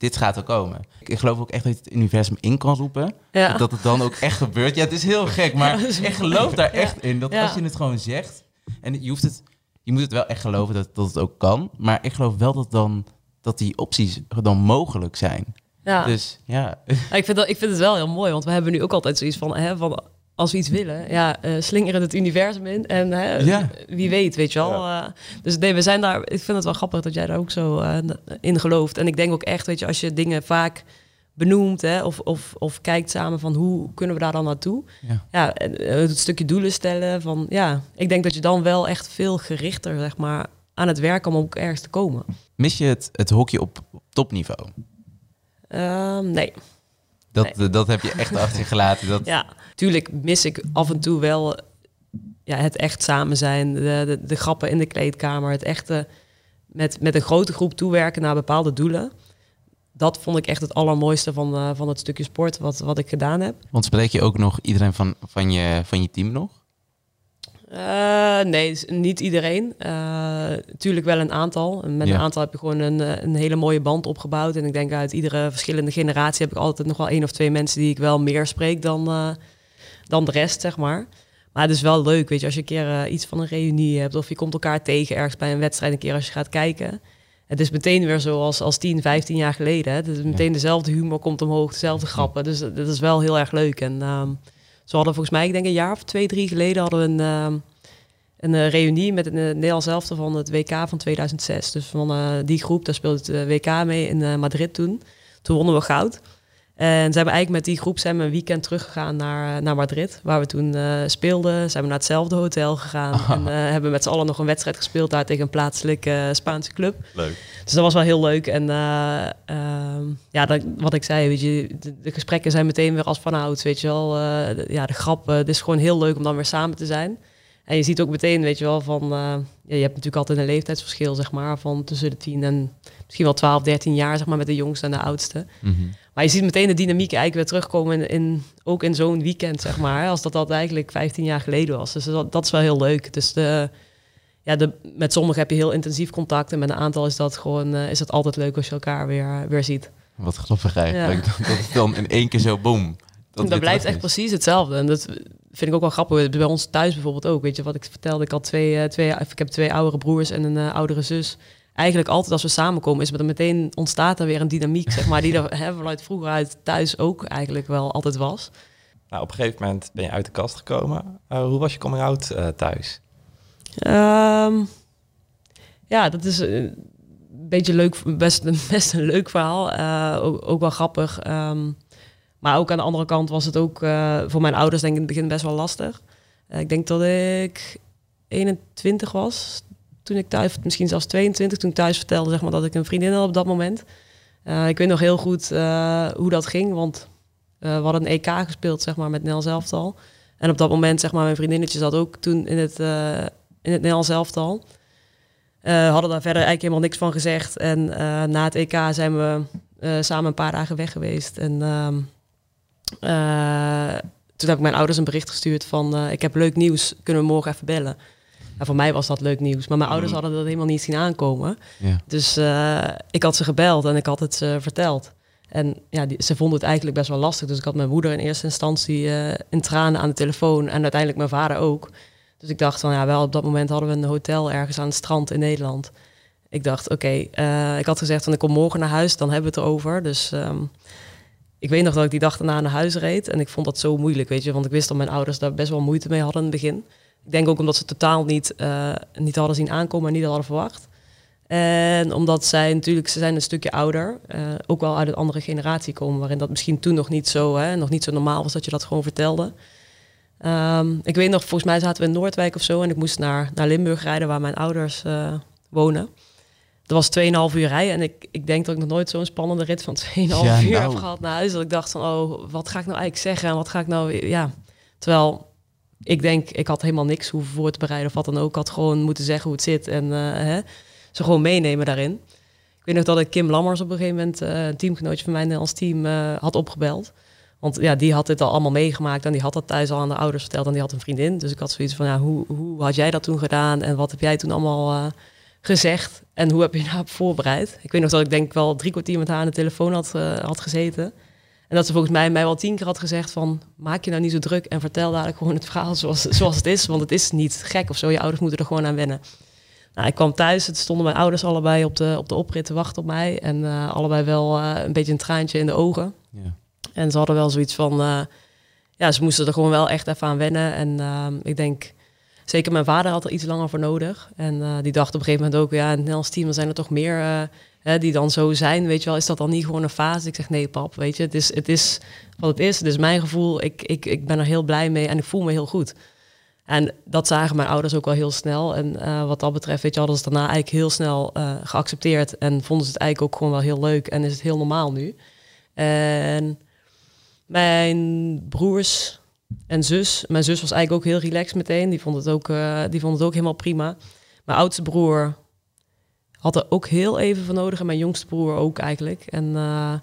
Dit gaat er komen. Ik geloof ook echt dat je het universum in kan roepen. Ja. Dat het dan ook echt gebeurt. Ja, het is heel gek, maar Ja, ik geloof daar echt in. Dat als je het gewoon zegt... En je, hoeft het, je moet het wel echt geloven dat, dat het ook kan. Maar ik geloof wel dat, dan, dat die opties dan mogelijk zijn. Ja. Dus ja, Ja, ik, vind dat, ik vind het wel heel mooi, want we hebben nu ook altijd zoiets van, hè, van als we iets willen, ja, eh, slingeren het universum in en hè, Ja. wie weet, weet je wel. Eh, dus nee, we zijn daar, ik vind het wel grappig dat jij daar ook zo eh, in gelooft. En ik denk ook echt, weet je, als je dingen vaak benoemt hè, of, of, of kijkt samen van hoe kunnen we daar dan naartoe. Ja. Ja, het stukje doelen stellen van, ja, ik denk dat je dan wel echt veel gerichter, zeg maar, aan het werk om ook ergens te komen. mis je het, het hockey op, op topniveau? Ehm, nee. Dat, dat heb je echt achter je gelaten. Dat, Ja, tuurlijk mis ik af en toe wel ja, het echt samen zijn, de, de, de grappen in de kleedkamer, het echte met, met een grote groep toewerken naar bepaalde doelen. Dat vond ik echt het allermooiste van, eh, van het stukje sport wat, wat ik gedaan heb. Want spreek je ook nog iedereen van, van, je, van je team nog? Eh, nee, niet iedereen. Eh tuurlijk wel een aantal. Met Ja. een aantal heb je gewoon een, eh, een hele mooie band opgebouwd. En ik denk uit iedere verschillende generatie heb ik altijd nog wel één of twee mensen die ik wel meer spreek dan, dan de rest, zeg maar. Maar het is wel leuk, weet je, als je een keer iets van een reunie hebt of je komt elkaar tegen ergens bij een wedstrijd een keer als je gaat kijken. Het is meteen weer zo als, als 10, 15 jaar geleden. Hè. Het is meteen dezelfde humor komt omhoog, dezelfde grappen. Dus dat is wel heel erg leuk. En ehm ze hadden volgens mij, ik denk een jaar of twee, drie geleden, hadden we een, ehm, een eh, reunie met een uh, Nederlands elftal van het WK van 2006. Dus van eh, die groep, daar speelde het eh, WK mee in eh, Madrid toen. Toen wonnen we goud. En ze hebben eigenlijk met die groep zijn we een weekend teruggegaan naar, eh, naar Madrid, waar we toen eh, speelden. Zijn we naar hetzelfde hotel gegaan en eh, hebben met z'n allen nog een wedstrijd gespeeld daar tegen een plaatselijke eh, Spaanse club. Leuk. Dus dat was wel heel leuk. En eh, ja, dat, wat ik zei, weet je, de, de gesprekken zijn meteen weer als vanouds, weet je wel. Eh, de- ja, de grappen. Het is gewoon heel leuk om dan weer samen te zijn. En je ziet ook meteen, weet je wel, van... eh, ja, je hebt natuurlijk altijd een leeftijdsverschil, zeg maar, van tussen de 10 en misschien wel 12, 13 jaar, zeg maar, met de jongste en de oudste. Maar je ziet meteen de dynamiek eigenlijk weer terugkomen in, in ook in zo'n weekend, zeg maar. Als dat dat eigenlijk 15 jaar geleden was. Dus dat, dat is wel heel leuk. Dus de, ja, de, met sommigen heb je heel intensief contact. En met een aantal is dat gewoon eh, is het altijd leuk als je elkaar weer, weer ziet. Wat grappig eigenlijk. Dat, dat het dan in één keer zo boom. Dat, weer blijft echt is. precies hetzelfde. En dat vind ik ook wel grappig. Bij ons thuis bijvoorbeeld ook. Weet je wat ik vertelde? Ik had twee, eh, twee, ik heb twee oudere broers en een eh, oudere zus. Eigenlijk altijd als we samenkomen, is er meteen ontstaat er weer een dynamiek, zeg maar, die er hè, vanuit vroeger uit thuis ook eigenlijk wel altijd was. Nou, op een gegeven moment ben je uit de kast gekomen. Eh, hoe was je coming out eh, thuis? Ehm, ja, dat is een beetje leuk, best, best een leuk verhaal. Eh, ook, wel grappig. Ehm, maar ook aan de andere kant was het ook eh, voor mijn ouders denk ik in het begin best wel lastig. Eh, ik denk dat ik 21 was toen ik thuis, misschien zelfs 22, toen ik thuis vertelde zeg maar, dat ik een vriendin had op dat moment. Ik weet nog heel goed hoe dat ging, want we hadden een EK gespeeld zeg maar, met Nel elftal. En op dat moment, zeg maar, mijn vriendinnetje zat ook toen in het, in het Nederlands elftal. Eh hadden daar verder eigenlijk helemaal niks van gezegd. En eh, na het EK zijn we eh, samen een paar dagen weg geweest. En ehm, eh, toen heb ik mijn ouders een bericht gestuurd van... ik heb leuk nieuws, kunnen we morgen even bellen? En voor mij was dat leuk nieuws. Maar mijn ouders hadden dat helemaal niet zien aankomen. Ja. Dus ik had ze gebeld en ik had het ze verteld. En ja, die, ze vonden het eigenlijk best wel lastig. Dus ik had mijn moeder in eerste instantie in tranen aan de telefoon. En uiteindelijk mijn vader ook. Dus ik dacht van ja, wel op dat moment hadden we een hotel ergens aan het strand in Nederland. Ik dacht, oké, eh, ik had gezegd van ik kom morgen naar huis, dan hebben we het erover. Dus ehm, ik weet nog dat ik die dag daarna naar huis reed. En ik vond dat zo moeilijk, weet je. Want ik wist dat mijn ouders daar best wel moeite mee hadden in het begin. Ik denk ook omdat ze totaal niet, eh, niet hadden zien aankomen en niet hadden verwacht. En omdat zij natuurlijk, ze zijn een stukje ouder, eh, ook wel uit een andere generatie komen, waarin dat misschien toen nog niet zo, hè, nog niet zo normaal was dat je dat gewoon vertelde. Ehm, ik weet nog, volgens mij zaten we in Noordwijk of zo en ik moest naar, naar Limburg rijden, waar mijn ouders eh, wonen. Dat was 2,5 uur rijden en ik, ik denk dat ik nog nooit zo'n spannende rit van 2,5 Ja, uur nou. heb gehad naar huis. Dat ik dacht van, oh, wat ga ik nou eigenlijk zeggen en wat ga ik nou, ja. Terwijl ik denk, ik had helemaal niks hoeven voor te bereiden of wat dan ook. Ik had gewoon moeten zeggen hoe het zit en eh, hè, ze gewoon meenemen daarin. Ik weet nog dat ik Kim Lammers op een gegeven moment, eh, een teamgenootje van mij in ons team, had opgebeld. Want ja, die had dit al allemaal meegemaakt en die had dat thuis al aan de ouders verteld en die had een vriendin. Dus ik had zoiets van, ja, hoe, hoe had jij dat toen gedaan en wat heb jij toen allemaal eh, gezegd en hoe heb je nou voorbereid? Ik weet nog dat ik denk wel drie kwartier met haar aan de telefoon had, uh, had gezeten. En dat ze volgens mij mij wel tien keer had gezegd van... maak je nou niet zo druk en vertel dadelijk gewoon het verhaal zoals, zoals het is. Want het is niet gek of zo. Je ouders moeten er gewoon aan wennen. Nou, ik kwam thuis, het stonden mijn ouders allebei op de, op de oprit te wachten op mij. En uh, allebei wel een beetje een traantje in de ogen. Ja. En ze hadden wel zoiets van... Uh, ja, ze moesten er gewoon wel echt even aan wennen. En ehm, ik denk... Zeker mijn vader had er iets langer voor nodig. En die dacht op een gegeven moment ook... ja, in het Nederlands team zijn er toch meer hè, die dan zo zijn, weet je wel, is dat dan niet gewoon een fase? Ik zeg nee, pap, weet je, het is, het is wat het is. Het is mijn gevoel, ik, ik, ik ben er heel blij mee en ik voel me heel goed. En dat zagen mijn ouders ook wel heel snel. En wat dat betreft, weet je, hadden ze daarna eigenlijk heel snel geaccepteerd. En vonden ze het eigenlijk ook gewoon wel heel leuk. En is het heel normaal nu. En mijn broers en zus. Mijn zus was eigenlijk ook heel relaxed meteen. Die vond het ook, uh, die vond het ook helemaal prima. Mijn oudste broer had er ook heel even van nodig. En mijn jongste broer ook eigenlijk. En uh,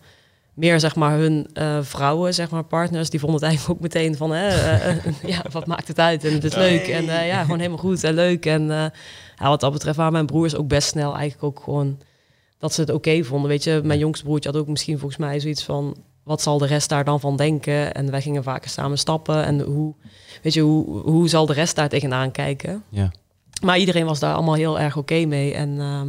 meer zeg maar hun uh, vrouwen, zeg maar partners, die vonden het eigenlijk ook meteen van, hè, ja, wat maakt het uit? En het is leuk. En ja, gewoon helemaal goed en leuk. En wat dat betreft waren mijn broers ook best snel eigenlijk ook gewoon dat ze het oké vonden. Weet je, mijn jongste broertje had ook misschien volgens mij zoiets van, wat zal de rest daar dan van denken? En wij gingen vaker samen stappen. En hoe, weet je, hoe, hoe zal de rest daar tegenaan kijken? Ja. Maar iedereen was daar allemaal heel erg oké okay mee. En uh,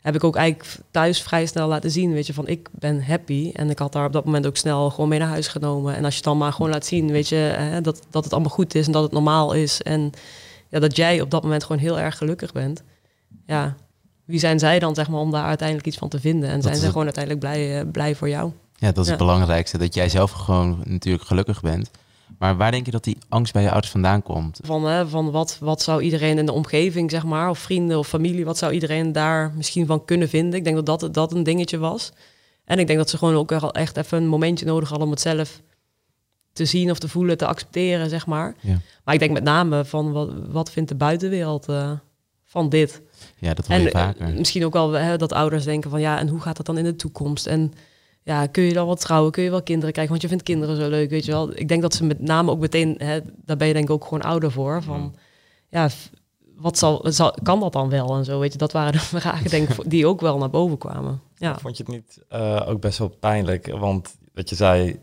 heb ik ook eigenlijk thuis vrij snel laten zien, weet je, van ik ben happy. En ik had daar op dat moment ook snel gewoon mee naar huis genomen. En als je het dan maar gewoon laat zien, weet je, hè, dat, dat het allemaal goed is en dat het normaal is. En ja, dat jij op dat moment gewoon heel erg gelukkig bent. Ja, wie zijn zij dan, zeg maar, om daar uiteindelijk iets van te vinden? En zijn ze gewoon uiteindelijk blij, uh, blij voor jou? Ja, dat is het belangrijkste. Dat jij zelf gewoon natuurlijk gelukkig bent. Maar waar denk je dat die angst bij je ouders vandaan komt? Van, hè, van wat, wat zou iedereen in de omgeving, zeg maar, of vrienden of familie, wat zou iedereen daar misschien van kunnen vinden? Ik denk dat dat, dat een dingetje was. En ik denk dat ze gewoon ook wel echt even een momentje nodig hadden om het zelf te zien of te voelen, te accepteren, zeg maar. Ja. Maar ik denk met name van wat, wat vindt de buitenwereld uh, van dit? Ja, dat hoor je en, vaker. Misschien ook wel hè, dat ouders denken van ja, en hoe gaat dat dan in de toekomst? En ja, kun je dan wat trouwen? Kun je wel kinderen krijgen? Want je vindt kinderen zo leuk, weet je wel. Ik denk dat ze met name ook meteen, hè, daar ben je denk ik ook gewoon ouder voor. Van, ja, wat zal, zal, kan dat dan wel en zo, weet je. Dat waren de vragen, denk ik, die ook wel naar boven kwamen. Ja. Vond je het niet uh, ook best wel pijnlijk? Want wat je zei,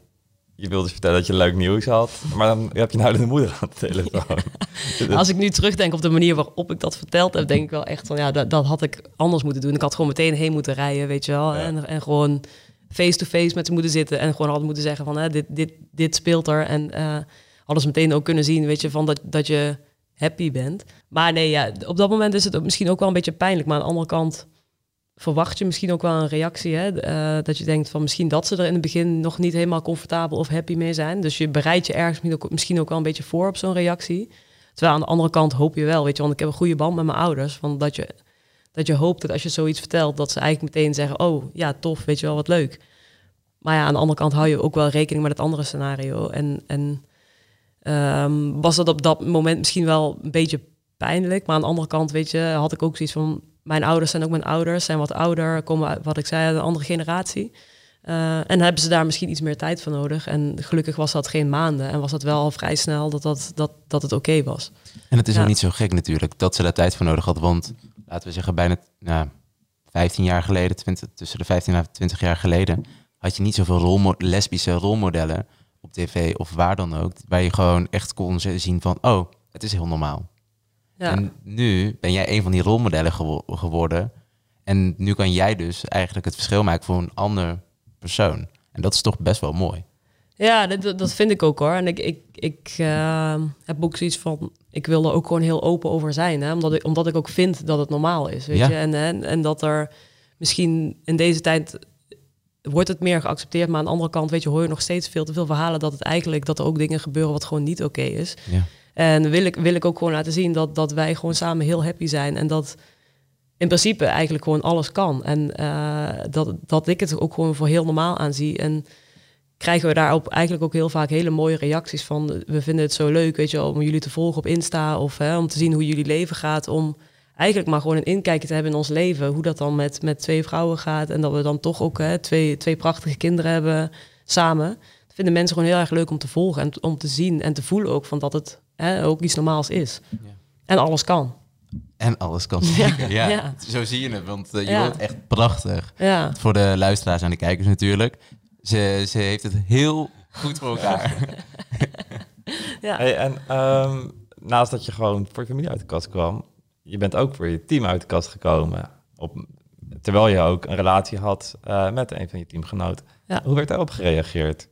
je wilde vertellen dat je leuk nieuws had, maar dan heb je nou de moeder aan de telefoon. Ja. Als ik nu terugdenk op de manier waarop ik dat verteld heb, denk ik wel echt van ja, dat, dat had ik anders moeten doen. Ik had gewoon meteen heen moeten rijden, weet je wel. Ja. En, en gewoon face-to-face met ze moeten zitten en gewoon hadden moeten zeggen van hè, dit, dit, dit speelt er. En hadden ze meteen ook kunnen zien, weet je, van dat, dat je happy bent. Maar nee, ja, op dat moment is het misschien ook wel een beetje pijnlijk. Maar aan de andere kant verwacht je misschien ook wel een reactie. Hè? Uh, dat je denkt van misschien dat ze er in het begin nog niet helemaal comfortabel of happy mee zijn. Dus je bereidt je ergens misschien ook wel een beetje voor op zo'n reactie. Terwijl aan de andere kant hoop je wel, weet je, want ik heb een goede band met mijn ouders. Van dat je dat je hoopt dat als je zoiets vertelt, dat ze eigenlijk meteen zeggen: Oh ja, tof, weet je wel, wat leuk. Maar ja, aan de andere kant hou je ook wel rekening met het andere scenario. En, en um, was dat op dat moment misschien wel een beetje pijnlijk. Maar aan de andere kant, weet je, had ik ook zoiets van: Mijn ouders zijn ook mijn ouders, zijn wat ouder, komen wat ik zei, uit een andere generatie. Uh, en hebben ze daar misschien iets meer tijd voor nodig. En gelukkig was dat geen maanden. En was dat wel al vrij snel dat, dat, dat, dat het oké okay was. En het is ja. ook niet zo gek natuurlijk dat ze daar tijd voor nodig hadden. Want laten we zeggen, bijna nou, 15 jaar geleden, 20, tussen de 15 en 20 jaar geleden, had je niet zoveel rolmo lesbische rolmodellen op tv of waar dan ook, waar je gewoon echt kon zien van, oh, het is heel normaal. Ja. En nu ben jij een van die rolmodellen gewo geworden. En nu kan jij dus eigenlijk het verschil maken voor een ander persoon. En dat is toch best wel mooi. Ja, dat, dat vind ik ook hoor. En ik, ik, ik uh, heb ook zoiets van, ik wil er ook gewoon heel open over zijn. Hè? Omdat, ik, omdat ik ook vind dat het normaal is. Weet Ja. je? En, en, en dat er misschien in deze tijd wordt het meer geaccepteerd. Maar aan de andere kant, weet je, hoor je nog steeds veel te veel verhalen dat het eigenlijk dat er ook dingen gebeuren wat gewoon niet oké is. Ja. En wil ik, wil ik ook gewoon laten zien dat, dat wij gewoon samen heel happy zijn. En dat in principe eigenlijk gewoon alles kan. En uh, dat, dat ik het ook gewoon voor heel normaal aanzie. En krijgen we daarop eigenlijk ook heel vaak hele mooie reacties van... we vinden het zo leuk, weet je wel, om jullie te volgen op Insta... of hè, om te zien hoe jullie leven gaat, om eigenlijk maar gewoon een inkijkje te hebben in ons leven. Hoe dat dan met, met twee vrouwen gaat en dat we dan toch ook hè, twee, twee prachtige kinderen hebben samen. Dat vinden mensen gewoon heel erg leuk om te volgen en om te zien en te voelen ook van dat het hè, ook iets normaals is. Ja. En alles kan. En alles kan zeker. Ja, ja. Zo zie je het, want eh, je Ja. wordt echt prachtig. Ja, Voor de luisteraars en de kijkers natuurlijk. Ze, ze heeft het heel goed voor elkaar. ja. Hey, en ehm, naast dat je gewoon voor je familie uit de kast kwam, je bent ook voor je team uit de kast gekomen. Op, terwijl je ook een relatie had eh, met een van je teamgenoten. Ja. Hoe werd daarop gereageerd?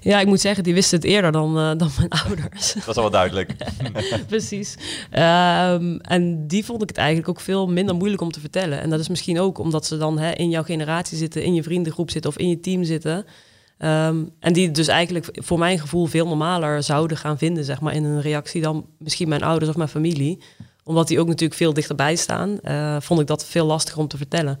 Ja, ik moet zeggen, die wisten het eerder dan, eh, dan mijn ouders. Dat was al wel duidelijk. Precies. Ehm, en die vond ik het eigenlijk ook veel minder moeilijk om te vertellen. En dat is misschien ook omdat ze dan hè, in jouw generatie zitten, in je vriendengroep zitten of in je team zitten. Ehm, en die het dus eigenlijk voor mijn gevoel veel normaler zouden gaan vinden, zeg maar, in een reactie dan misschien mijn ouders of mijn familie. Omdat die ook natuurlijk veel dichterbij staan, eh, vond ik dat veel lastiger om te vertellen.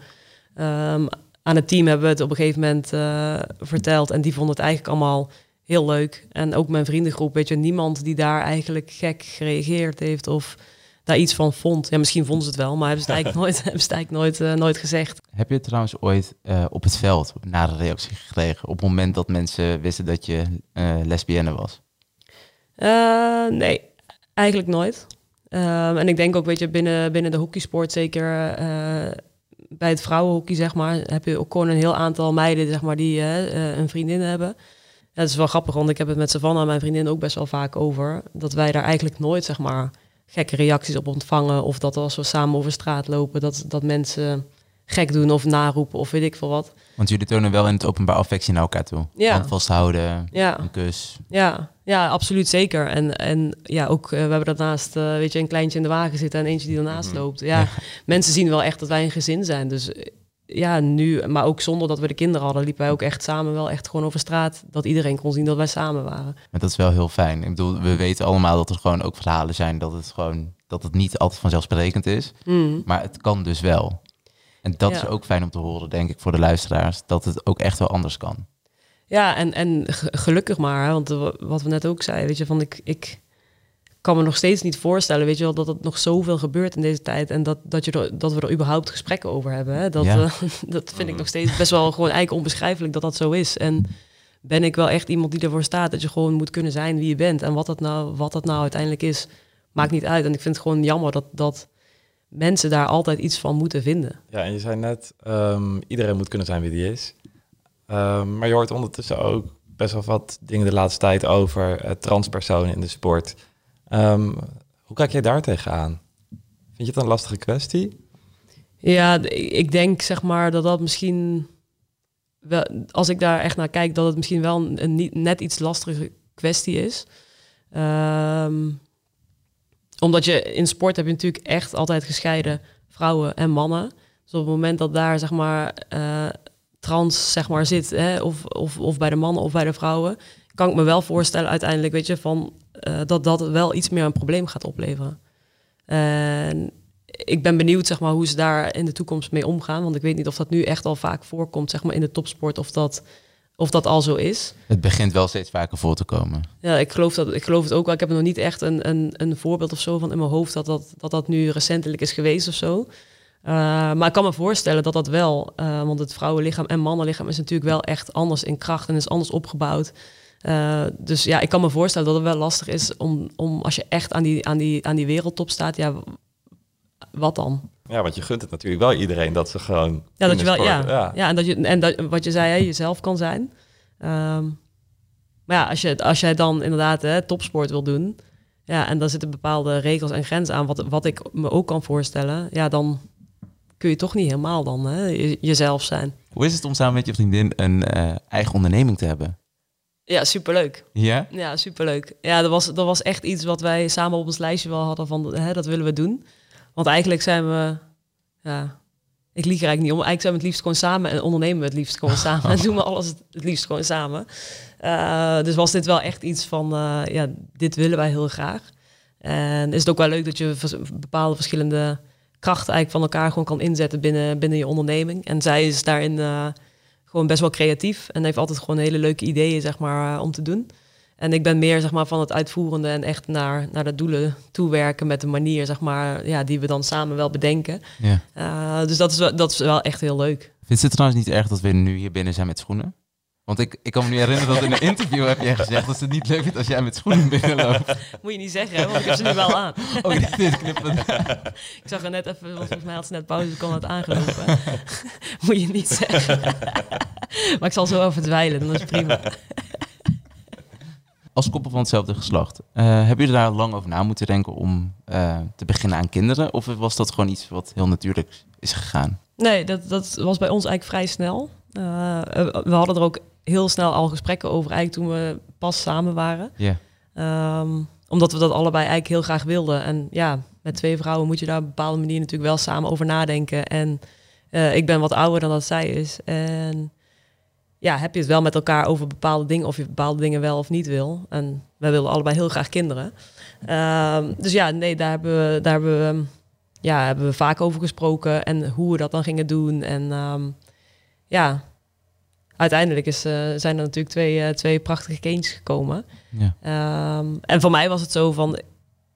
Ehm, aan het team hebben we het op een gegeven moment eh, verteld en die vonden het eigenlijk allemaal heel leuk. En ook mijn vriendengroep, weet je, niemand die daar eigenlijk gek gereageerd heeft of daar iets van vond. Ja, misschien vonden ze het wel, maar hebben ze het eigenlijk nooit, hebben ze het eigenlijk nooit, eh, nooit gezegd. Heb je trouwens ooit eh, op het veld naar een reactie gekregen op het moment dat mensen wisten dat je lesbienne was? Nee, eigenlijk nooit. Ehm, en ik denk ook, weet je, binnen, binnen de hockeysport, zeker bij het vrouwenhockey, zeg maar, heb je ook gewoon een heel aantal meiden, zeg maar, die eh, een vriendin hebben. Dat is wel grappig, want ik heb het met Savannah, mijn vriendin, ook best wel vaak over. Dat wij daar eigenlijk nooit, zeg maar, gekke reacties op ontvangen. Of dat als we samen over straat lopen, dat, dat mensen gek doen of naroepen of weet ik veel wat. Want jullie tonen wel in het openbaar affectie naar elkaar toe. Ja. Hand vasthouden, Ja. een kus. Ja, ja, absoluut zeker. En, en ja, ook eh, we hebben daarnaast, eh, weet je, een kleintje in de wagen zitten en eentje die ernaast loopt. Ja, mensen zien wel echt dat wij een gezin zijn. Dus eh, ja, nu, maar ook zonder dat we de kinderen hadden, liepen wij ook echt samen wel echt gewoon over straat. Dat iedereen kon zien dat wij samen waren. Maar dat is wel heel fijn. Ik bedoel, we weten allemaal dat er gewoon ook verhalen zijn dat het gewoon dat het niet altijd vanzelfsprekend is. Mm. Maar het kan dus wel. En dat Ja. is ook fijn om te horen, denk ik, voor de luisteraars. Dat het ook echt wel anders kan. Ja, en, en ge- gelukkig maar, hè, want eh, wat we net ook zeiden, weet je, van ik, ik kan me nog steeds niet voorstellen, weet je wel, dat het nog zoveel gebeurt in deze tijd en dat, dat, je er, dat we er überhaupt gesprekken over hebben. Hè? Dat, Ja. eh, dat vind ik nog steeds best wel gewoon eigenlijk onbeschrijfelijk dat dat zo is. En ben ik wel echt iemand die ervoor staat dat je gewoon moet kunnen zijn wie je bent en wat dat nou, wat dat nou uiteindelijk is, maakt niet uit. En ik vind het gewoon jammer dat, dat mensen daar altijd iets van moeten vinden. Ja, en je zei net, ehm, iedereen moet kunnen zijn wie die is. Ehm, maar je hoort ondertussen ook best wel wat dingen de laatste tijd over eh, transpersonen in de sport. Ehm, hoe kijk jij daar tegenaan? Vind je het een lastige kwestie? Ja, ik denk zeg maar dat dat misschien wel, als ik daar echt naar kijk, dat het misschien wel een, een niet, net iets lastige kwestie is. Omdat je in sport heb je natuurlijk echt altijd gescheiden vrouwen en mannen. Dus op het moment dat daar zeg maar eh, trans zeg maar zit, hè, of, of, of bij de mannen of bij de vrouwen, kan ik me wel voorstellen uiteindelijk, weet je, van eh, dat dat wel iets meer een probleem gaat opleveren. En ik ben benieuwd zeg maar, hoe ze daar in de toekomst mee omgaan. Want ik weet niet of dat nu echt al vaak voorkomt zeg maar, in de topsport. Of dat, of dat al zo is. Het begint wel steeds vaker voor te komen. Ja, ik geloof, dat, ik geloof het ook wel. Ik heb nog niet echt een, een, een voorbeeld of zo van in mijn hoofd dat dat, dat, dat nu recentelijk is geweest of zo. Uh, maar ik kan me voorstellen dat dat wel, uh, want het vrouwenlichaam en mannenlichaam is natuurlijk wel echt anders in kracht en is anders opgebouwd. Uh, dus ja, ik kan me voorstellen dat het wel lastig is om, om als je echt aan die, aan, die, aan die wereldtop staat, ja, wat dan? Ja, want je gunt het natuurlijk wel iedereen dat ze gewoon. Ja, dat je wel, ja, ja. ja. en dat je en dat, wat je zei, hè, jezelf kan zijn. Um, maar ja, als je, als jij dan inderdaad hè, topsport wil doen, ja, en daar zitten bepaalde regels en grenzen aan, wat, wat ik me ook kan voorstellen, ja, dan kun je toch niet helemaal dan hè, jezelf zijn. Hoe is het om samen met je vriendin een uh, eigen onderneming te hebben? Ja, superleuk. Ja? Ja, superleuk. Ja, dat was, dat was echt iets wat wij samen op ons lijstje wel hadden van, hè, dat willen we doen. Want eigenlijk zijn we, ja, ik lieg er eigenlijk niet om. Eigenlijk zijn we het liefst gewoon samen en ondernemen we het liefst gewoon samen. En doen we alles het liefst gewoon samen. Uh, dus was dit wel echt iets van, uh, ja, dit willen wij heel graag. En is het ook wel leuk dat je bepaalde verschillende krachten eigenlijk van elkaar gewoon kan inzetten binnen, binnen je onderneming. En zij is daarin uh, gewoon best wel creatief en heeft altijd gewoon hele leuke ideeën, zeg maar, om te doen. En ik ben meer zeg maar, van het uitvoerende en echt naar, naar de doelen toewerken met de manier zeg maar, ja, die we dan samen wel bedenken. Ja. Uh, dus dat is, wel, dat is wel echt heel leuk. Vindt ze het trouwens niet erg dat we nu hier binnen zijn met schoenen? Want ik, ik kan me nu herinneren dat in een interview heb jij gezegd dat ze het niet leuk vindt als jij met schoenen binnenloopt. Moet je niet zeggen, hè, want ik heb ze nu wel aan. Oh, dit, dit knippen. Ik zag er net even, want volgens mij had ze net pauze, dus ik kon het aangelopen. Moet je niet zeggen. maar ik zal zo over dweilen, dan is prima. Als koppel van hetzelfde geslacht, eh, hebben jullie daar lang over na moeten denken om eh, te beginnen aan kinderen? Of was dat gewoon iets wat heel natuurlijk is gegaan? Nee, dat, dat was bij ons eigenlijk vrij snel. Uh, we hadden er ook heel snel al gesprekken over, eigenlijk toen we pas samen waren. Ja. Um, omdat we dat allebei eigenlijk heel graag wilden. En ja, met twee vrouwen moet je daar op een bepaalde manier natuurlijk wel samen over nadenken. En uh, ik ben wat ouder dan dat zij is. En ja, heb je het wel met elkaar over bepaalde dingen, of je bepaalde dingen wel of niet wil. En wij willen allebei heel graag kinderen. Um, dus ja, nee, daar hebben we, daar hebben we, ja, hebben we vaak over gesproken. En hoe we dat dan gingen doen. En um, ja, uiteindelijk is, uh, zijn er natuurlijk twee, uh, twee prachtige kindjes gekomen. Ja. Um, en voor mij was het zo van,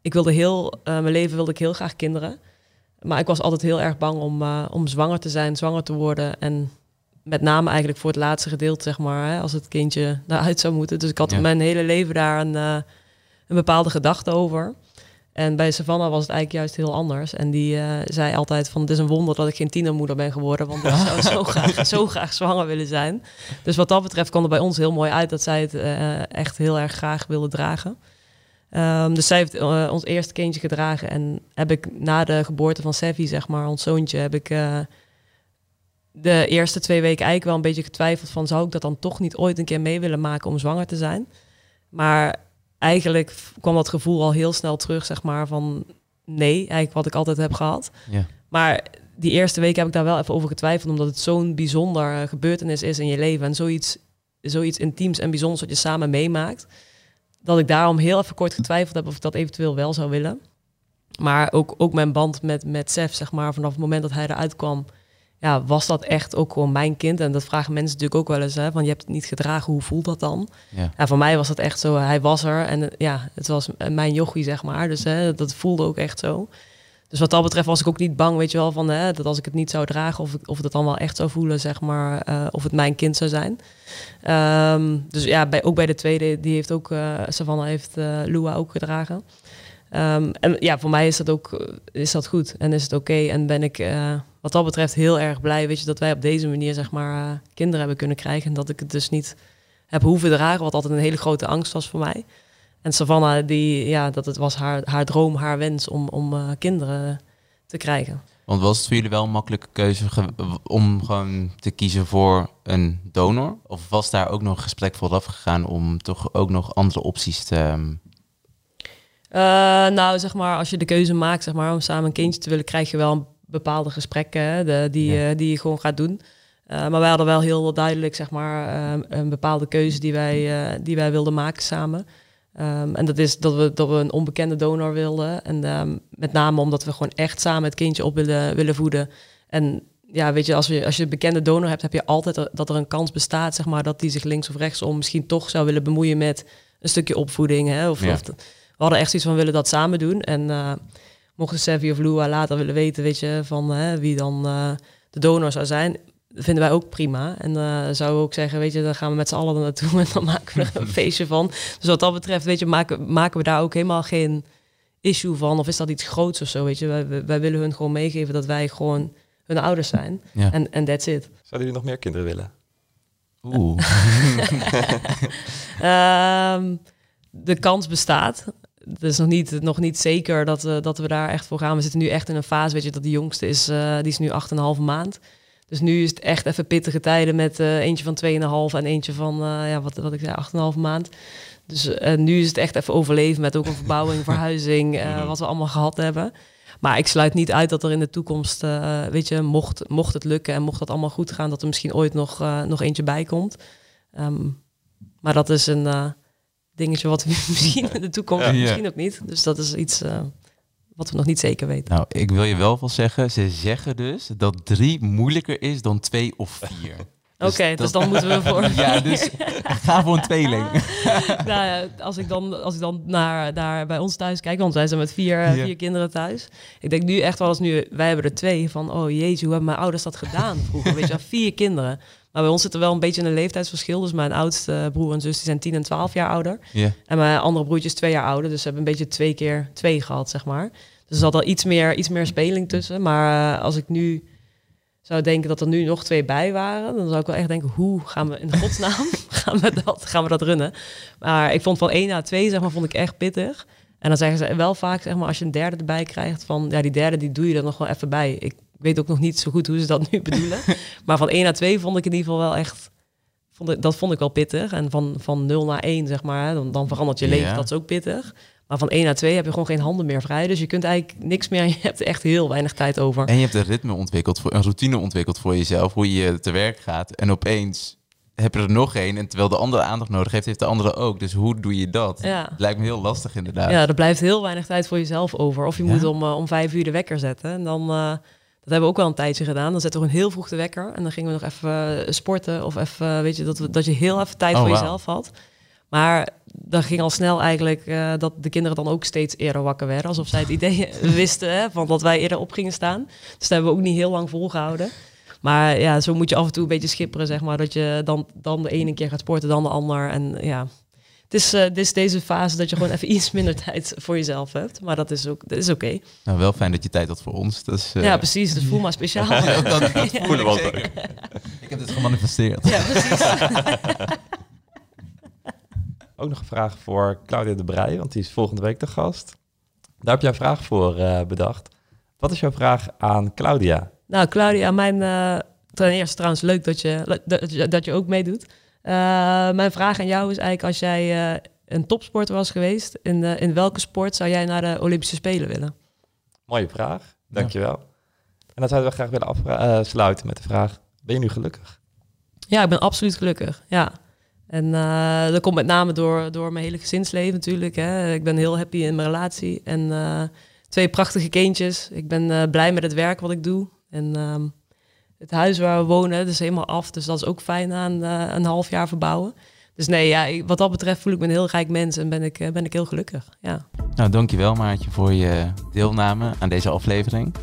ik wilde heel, uh, mijn leven wilde ik heel graag kinderen. Maar ik was altijd heel erg bang om, om zwanger te zijn, zwanger te worden. En met name eigenlijk voor het laatste gedeelte, zeg maar, hè, als het kindje daaruit zou moeten. Dus ik had Ja. mijn hele leven daar een, een bepaalde gedachte over. En bij Savannah was het eigenlijk juist heel anders. En die uh, zei altijd van, het is een wonder dat ik geen tienermoeder ben geworden. Want ik zou zo graag, zo graag zwanger willen zijn. Dus wat dat betreft kwam er bij ons heel mooi uit dat zij het uh, echt heel erg graag wilde dragen. Um, dus zij heeft uh, ons eerste kindje gedragen. En heb ik na de geboorte van Sevi, zeg maar, ons zoontje, heb ik de eerste twee weken eigenlijk wel een beetje getwijfeld van, zou ik dat dan toch niet ooit een keer mee willen maken om zwanger te zijn? Maar eigenlijk kwam dat gevoel al heel snel terug, zeg maar, van nee, eigenlijk wat ik altijd heb gehad. Ja. Maar die eerste week heb ik daar wel even over getwijfeld, omdat het zo'n bijzonder gebeurtenis is in je leven en zoiets, zoiets intiems en bijzonders wat je samen meemaakt, dat ik daarom heel even kort getwijfeld heb of ik dat eventueel wel zou willen. Maar ook, ook mijn band met, met Sef, zeg maar, vanaf het moment dat hij eruit kwam, ja, was dat echt ook gewoon mijn kind? En dat vragen mensen natuurlijk ook wel eens, hè, van je hebt het niet gedragen, hoe voelt dat dan? Ja. Ja, voor mij was dat echt zo, hij was er en ja, het was mijn jochie, zeg maar. Dus hè, dat voelde ook echt zo. Dus wat dat betreft was ik ook niet bang, weet je wel, van hè, dat als ik het niet zou dragen, of, ik, of het dan wel echt zou voelen, zeg maar, uh, of het mijn kind zou zijn. Um, dus ja, bij, ook bij de tweede, die heeft ook, uh, Savannah heeft uh, Lua ook gedragen. Um, en ja, voor mij is dat ook is dat goed en is het oké. Okay. En ben ik wat dat betreft heel erg blij, weet je, dat wij op deze manier zeg maar uh, kinderen hebben kunnen krijgen en dat ik het dus niet heb hoeven dragen, wat altijd een hele grote angst was voor mij. En Savannah, die, ja, dat het was haar, haar droom, haar wens om, om uh, kinderen te krijgen. Want was het voor jullie wel een makkelijke keuze om gewoon te kiezen voor een donor? Of was daar ook nog een gesprek vooraf gegaan om toch ook nog andere opties te, uh, nou, zeg maar, als je de keuze maakt zeg maar, om samen een kindje te willen, krijg je wel bepaalde gesprekken de, die, ja. uh, die je gewoon gaat doen. Uh, maar wij hadden wel heel duidelijk zeg maar, een bepaalde keuze die wij, uh, die wij wilden maken samen. Um, en dat is dat we, dat we een onbekende donor wilden. En um, met name omdat we gewoon echt samen het kindje op willen, willen voeden. En ja, weet je, als, we, als je een bekende donor hebt, heb je altijd dat er een kans bestaat, zeg maar, dat die zich links of rechtsom misschien toch zou willen bemoeien met een stukje opvoeding. Hè, of, Ja. of we hadden echt zoiets van willen dat samen doen. En mochten Sevi of Lua later willen weten, weet je, van uh, wie dan uh, de donor zou zijn, vinden wij ook prima. En uh, zouden we ook zeggen, weet je, dan gaan we met z'n allen naartoe en dan maken we er een feestje van. Dus wat dat betreft, weet je, maken, maken we daar ook helemaal geen issue van. Of is dat iets groots of zo, weet je. Wij, wij willen hun gewoon meegeven dat wij gewoon hun ouders zijn. Ja. En en that's it. Zouden jullie nog meer kinderen willen? Oeh. um, de kans bestaat. Het is nog niet, nog niet zeker dat we, dat we daar echt voor gaan. We zitten nu echt in een fase, weet je, dat de jongste is, uh, die is nu 8,5 maand. Dus nu is het echt even pittige tijden met uh, eentje van 2,5 en eentje van, ja, wat, wat ik zei, 8,5 maand. Dus nu is het echt even overleven met ook een verbouwing, verhuizing, wat we allemaal gehad hebben. Maar ik sluit niet uit dat er in de toekomst, weet je, mocht, mocht het lukken en mocht dat allemaal goed gaan, dat er misschien ooit nog, nog eentje bij komt. Um, maar dat is een dingetje wat we misschien in de toekomst, Ja. misschien ook niet. Dus dat is iets uh, wat we nog niet zeker weten. Nou, ik wil je wel wel zeggen, ze zeggen dus dat drie moeilijker is dan twee of vier. Oké, dus, dan moeten we voor... ja, dus ga voor een tweeling. nou ja, als ik dan, als ik dan naar, naar bij ons thuis kijk, want wij zijn met vier, eh, vier kinderen thuis. Ik denk nu echt wel als nu, wij hebben er twee van, oh jezus, hoe hebben mijn ouders dat gedaan vroeger? Weet je wel, vier kinderen. Maar bij ons zit er wel een beetje een leeftijdsverschil. Dus mijn oudste broer en zus die zijn 10 en 12 jaar ouder. En mijn andere broertje is twee jaar ouder. Dus ze hebben een beetje twee keer twee gehad, zeg maar. Dus er zat al iets meer, iets meer speling tussen. Maar uh, als ik nu zou denken dat er nu nog twee bij waren, dan zou ik wel echt denken, hoe gaan we in godsnaam gaan, we dat, gaan we dat runnen? Maar ik vond van 1 naar 2, zeg maar, vond ik echt pittig. En dan zeggen ze wel vaak, zeg maar, als je een derde erbij krijgt, van ja, die derde die doe je er nog wel even bij. Ik weet ook nog niet zo goed hoe ze dat nu bedoelen. maar van 1 naar 2 vond ik in ieder geval wel echt, vond ik, dat vond ik wel pittig. En van, van 0 naar 1, zeg maar, dan, dan verandert je leven, dat is ook pittig. Maar van 1 naar 2 heb je gewoon geen handen meer vrij. Dus je kunt eigenlijk niks meer. Je hebt echt heel weinig tijd over. En je hebt een ritme ontwikkeld, voor, een routine ontwikkeld voor jezelf. Hoe je te werk gaat. En opeens heb je er nog één. En terwijl de andere aandacht nodig heeft, heeft de andere ook. Dus hoe doe je dat? Ja. lijkt me heel lastig inderdaad. Ja, er blijft heel weinig tijd voor jezelf over. Of je moet om, uh, om vijf uur de wekker zetten. En dan... Uh, dat hebben we ook wel een tijdje gedaan. Dan zetten we een heel vroeg de wekker. En dan gingen we nog even sporten. Of even, weet je, dat, we, dat je heel even tijd oh, voor wow. jezelf had. Maar dan ging al snel eigenlijk uh, dat de kinderen dan ook steeds eerder wakker werden. Alsof zij het idee wisten hè, van dat wij eerder op gingen staan. Dus dat hebben we ook niet heel lang volgehouden. Maar ja, zo moet je af en toe een beetje schipperen, zeg maar. Dat je dan, dan de ene keer gaat sporten, dan de ander. En ja, het is, uh, dit is deze fase dat je gewoon even iets minder tijd voor jezelf hebt. Maar dat is ook dat is oké. Okay. Nou, wel fijn dat je tijd had voor ons. Dus, uh... Ja, precies. Dus voel maar speciaal. dat, dat, dat voel ik heb het gemanifesteerd. Ja, precies. Ook nog een vraag voor Claudia de Breij, want die is volgende week de gast. Daar heb jij een vraag voor uh, bedacht. Wat is jouw vraag aan Claudia? Nou, Claudia, mijn, uh, ten eerste trouwens leuk dat je, dat, dat je ook meedoet. Uh, mijn vraag aan jou is eigenlijk als jij een topsporter was geweest, in, in welke sport zou jij naar de Olympische Spelen willen? Mooie vraag, dankjewel. Ja. En dan zouden we graag willen afsluiten met de vraag, ben je nu gelukkig? Ja, ik ben absoluut gelukkig, ja. En uh, dat komt met name door, door mijn hele gezinsleven natuurlijk. Hè. Ik ben heel happy in mijn relatie. En uh, twee prachtige kindjes. Ik ben uh, blij met het werk wat ik doe. En um, het huis waar we wonen, dat is helemaal af. Dus dat is ook fijn aan een half jaar verbouwen. Dus nee, ja, wat dat betreft voel ik me een heel rijk mens en ben ik, ben ik heel gelukkig. Ja. Nou, dankjewel Maartje voor je deelname aan deze aflevering.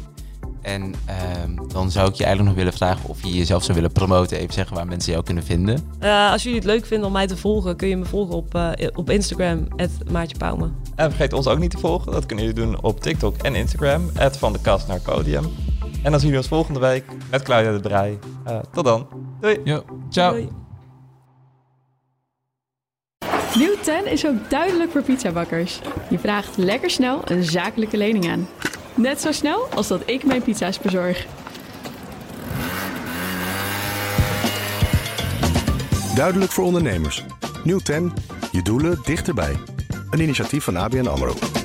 En uh, dan zou ik je eigenlijk nog willen vragen of je jezelf zou willen promoten. Even zeggen waar mensen jou kunnen vinden. Uh, als jullie het leuk vinden om mij te volgen, kun je me volgen op, uh, op Instagram, Maartje Pauwme. En vergeet ons ook niet te volgen. Dat kunnen jullie doen op TikTok en Instagram, van de kast naar Codium. En dan zien jullie ons volgende week met Claudia de Brij. Uh, tot dan. Doei. Yo, ciao. Doei. Nieuw 10 is ook duidelijk voor pizzabakkers. Je vraagt lekker snel een zakelijke lening aan. Net zo snel als dat ik mijn pizza's bezorg. Duidelijk voor ondernemers. Nieuw 10, je doelen dichterbij. Een initiatief van ABN AMRO.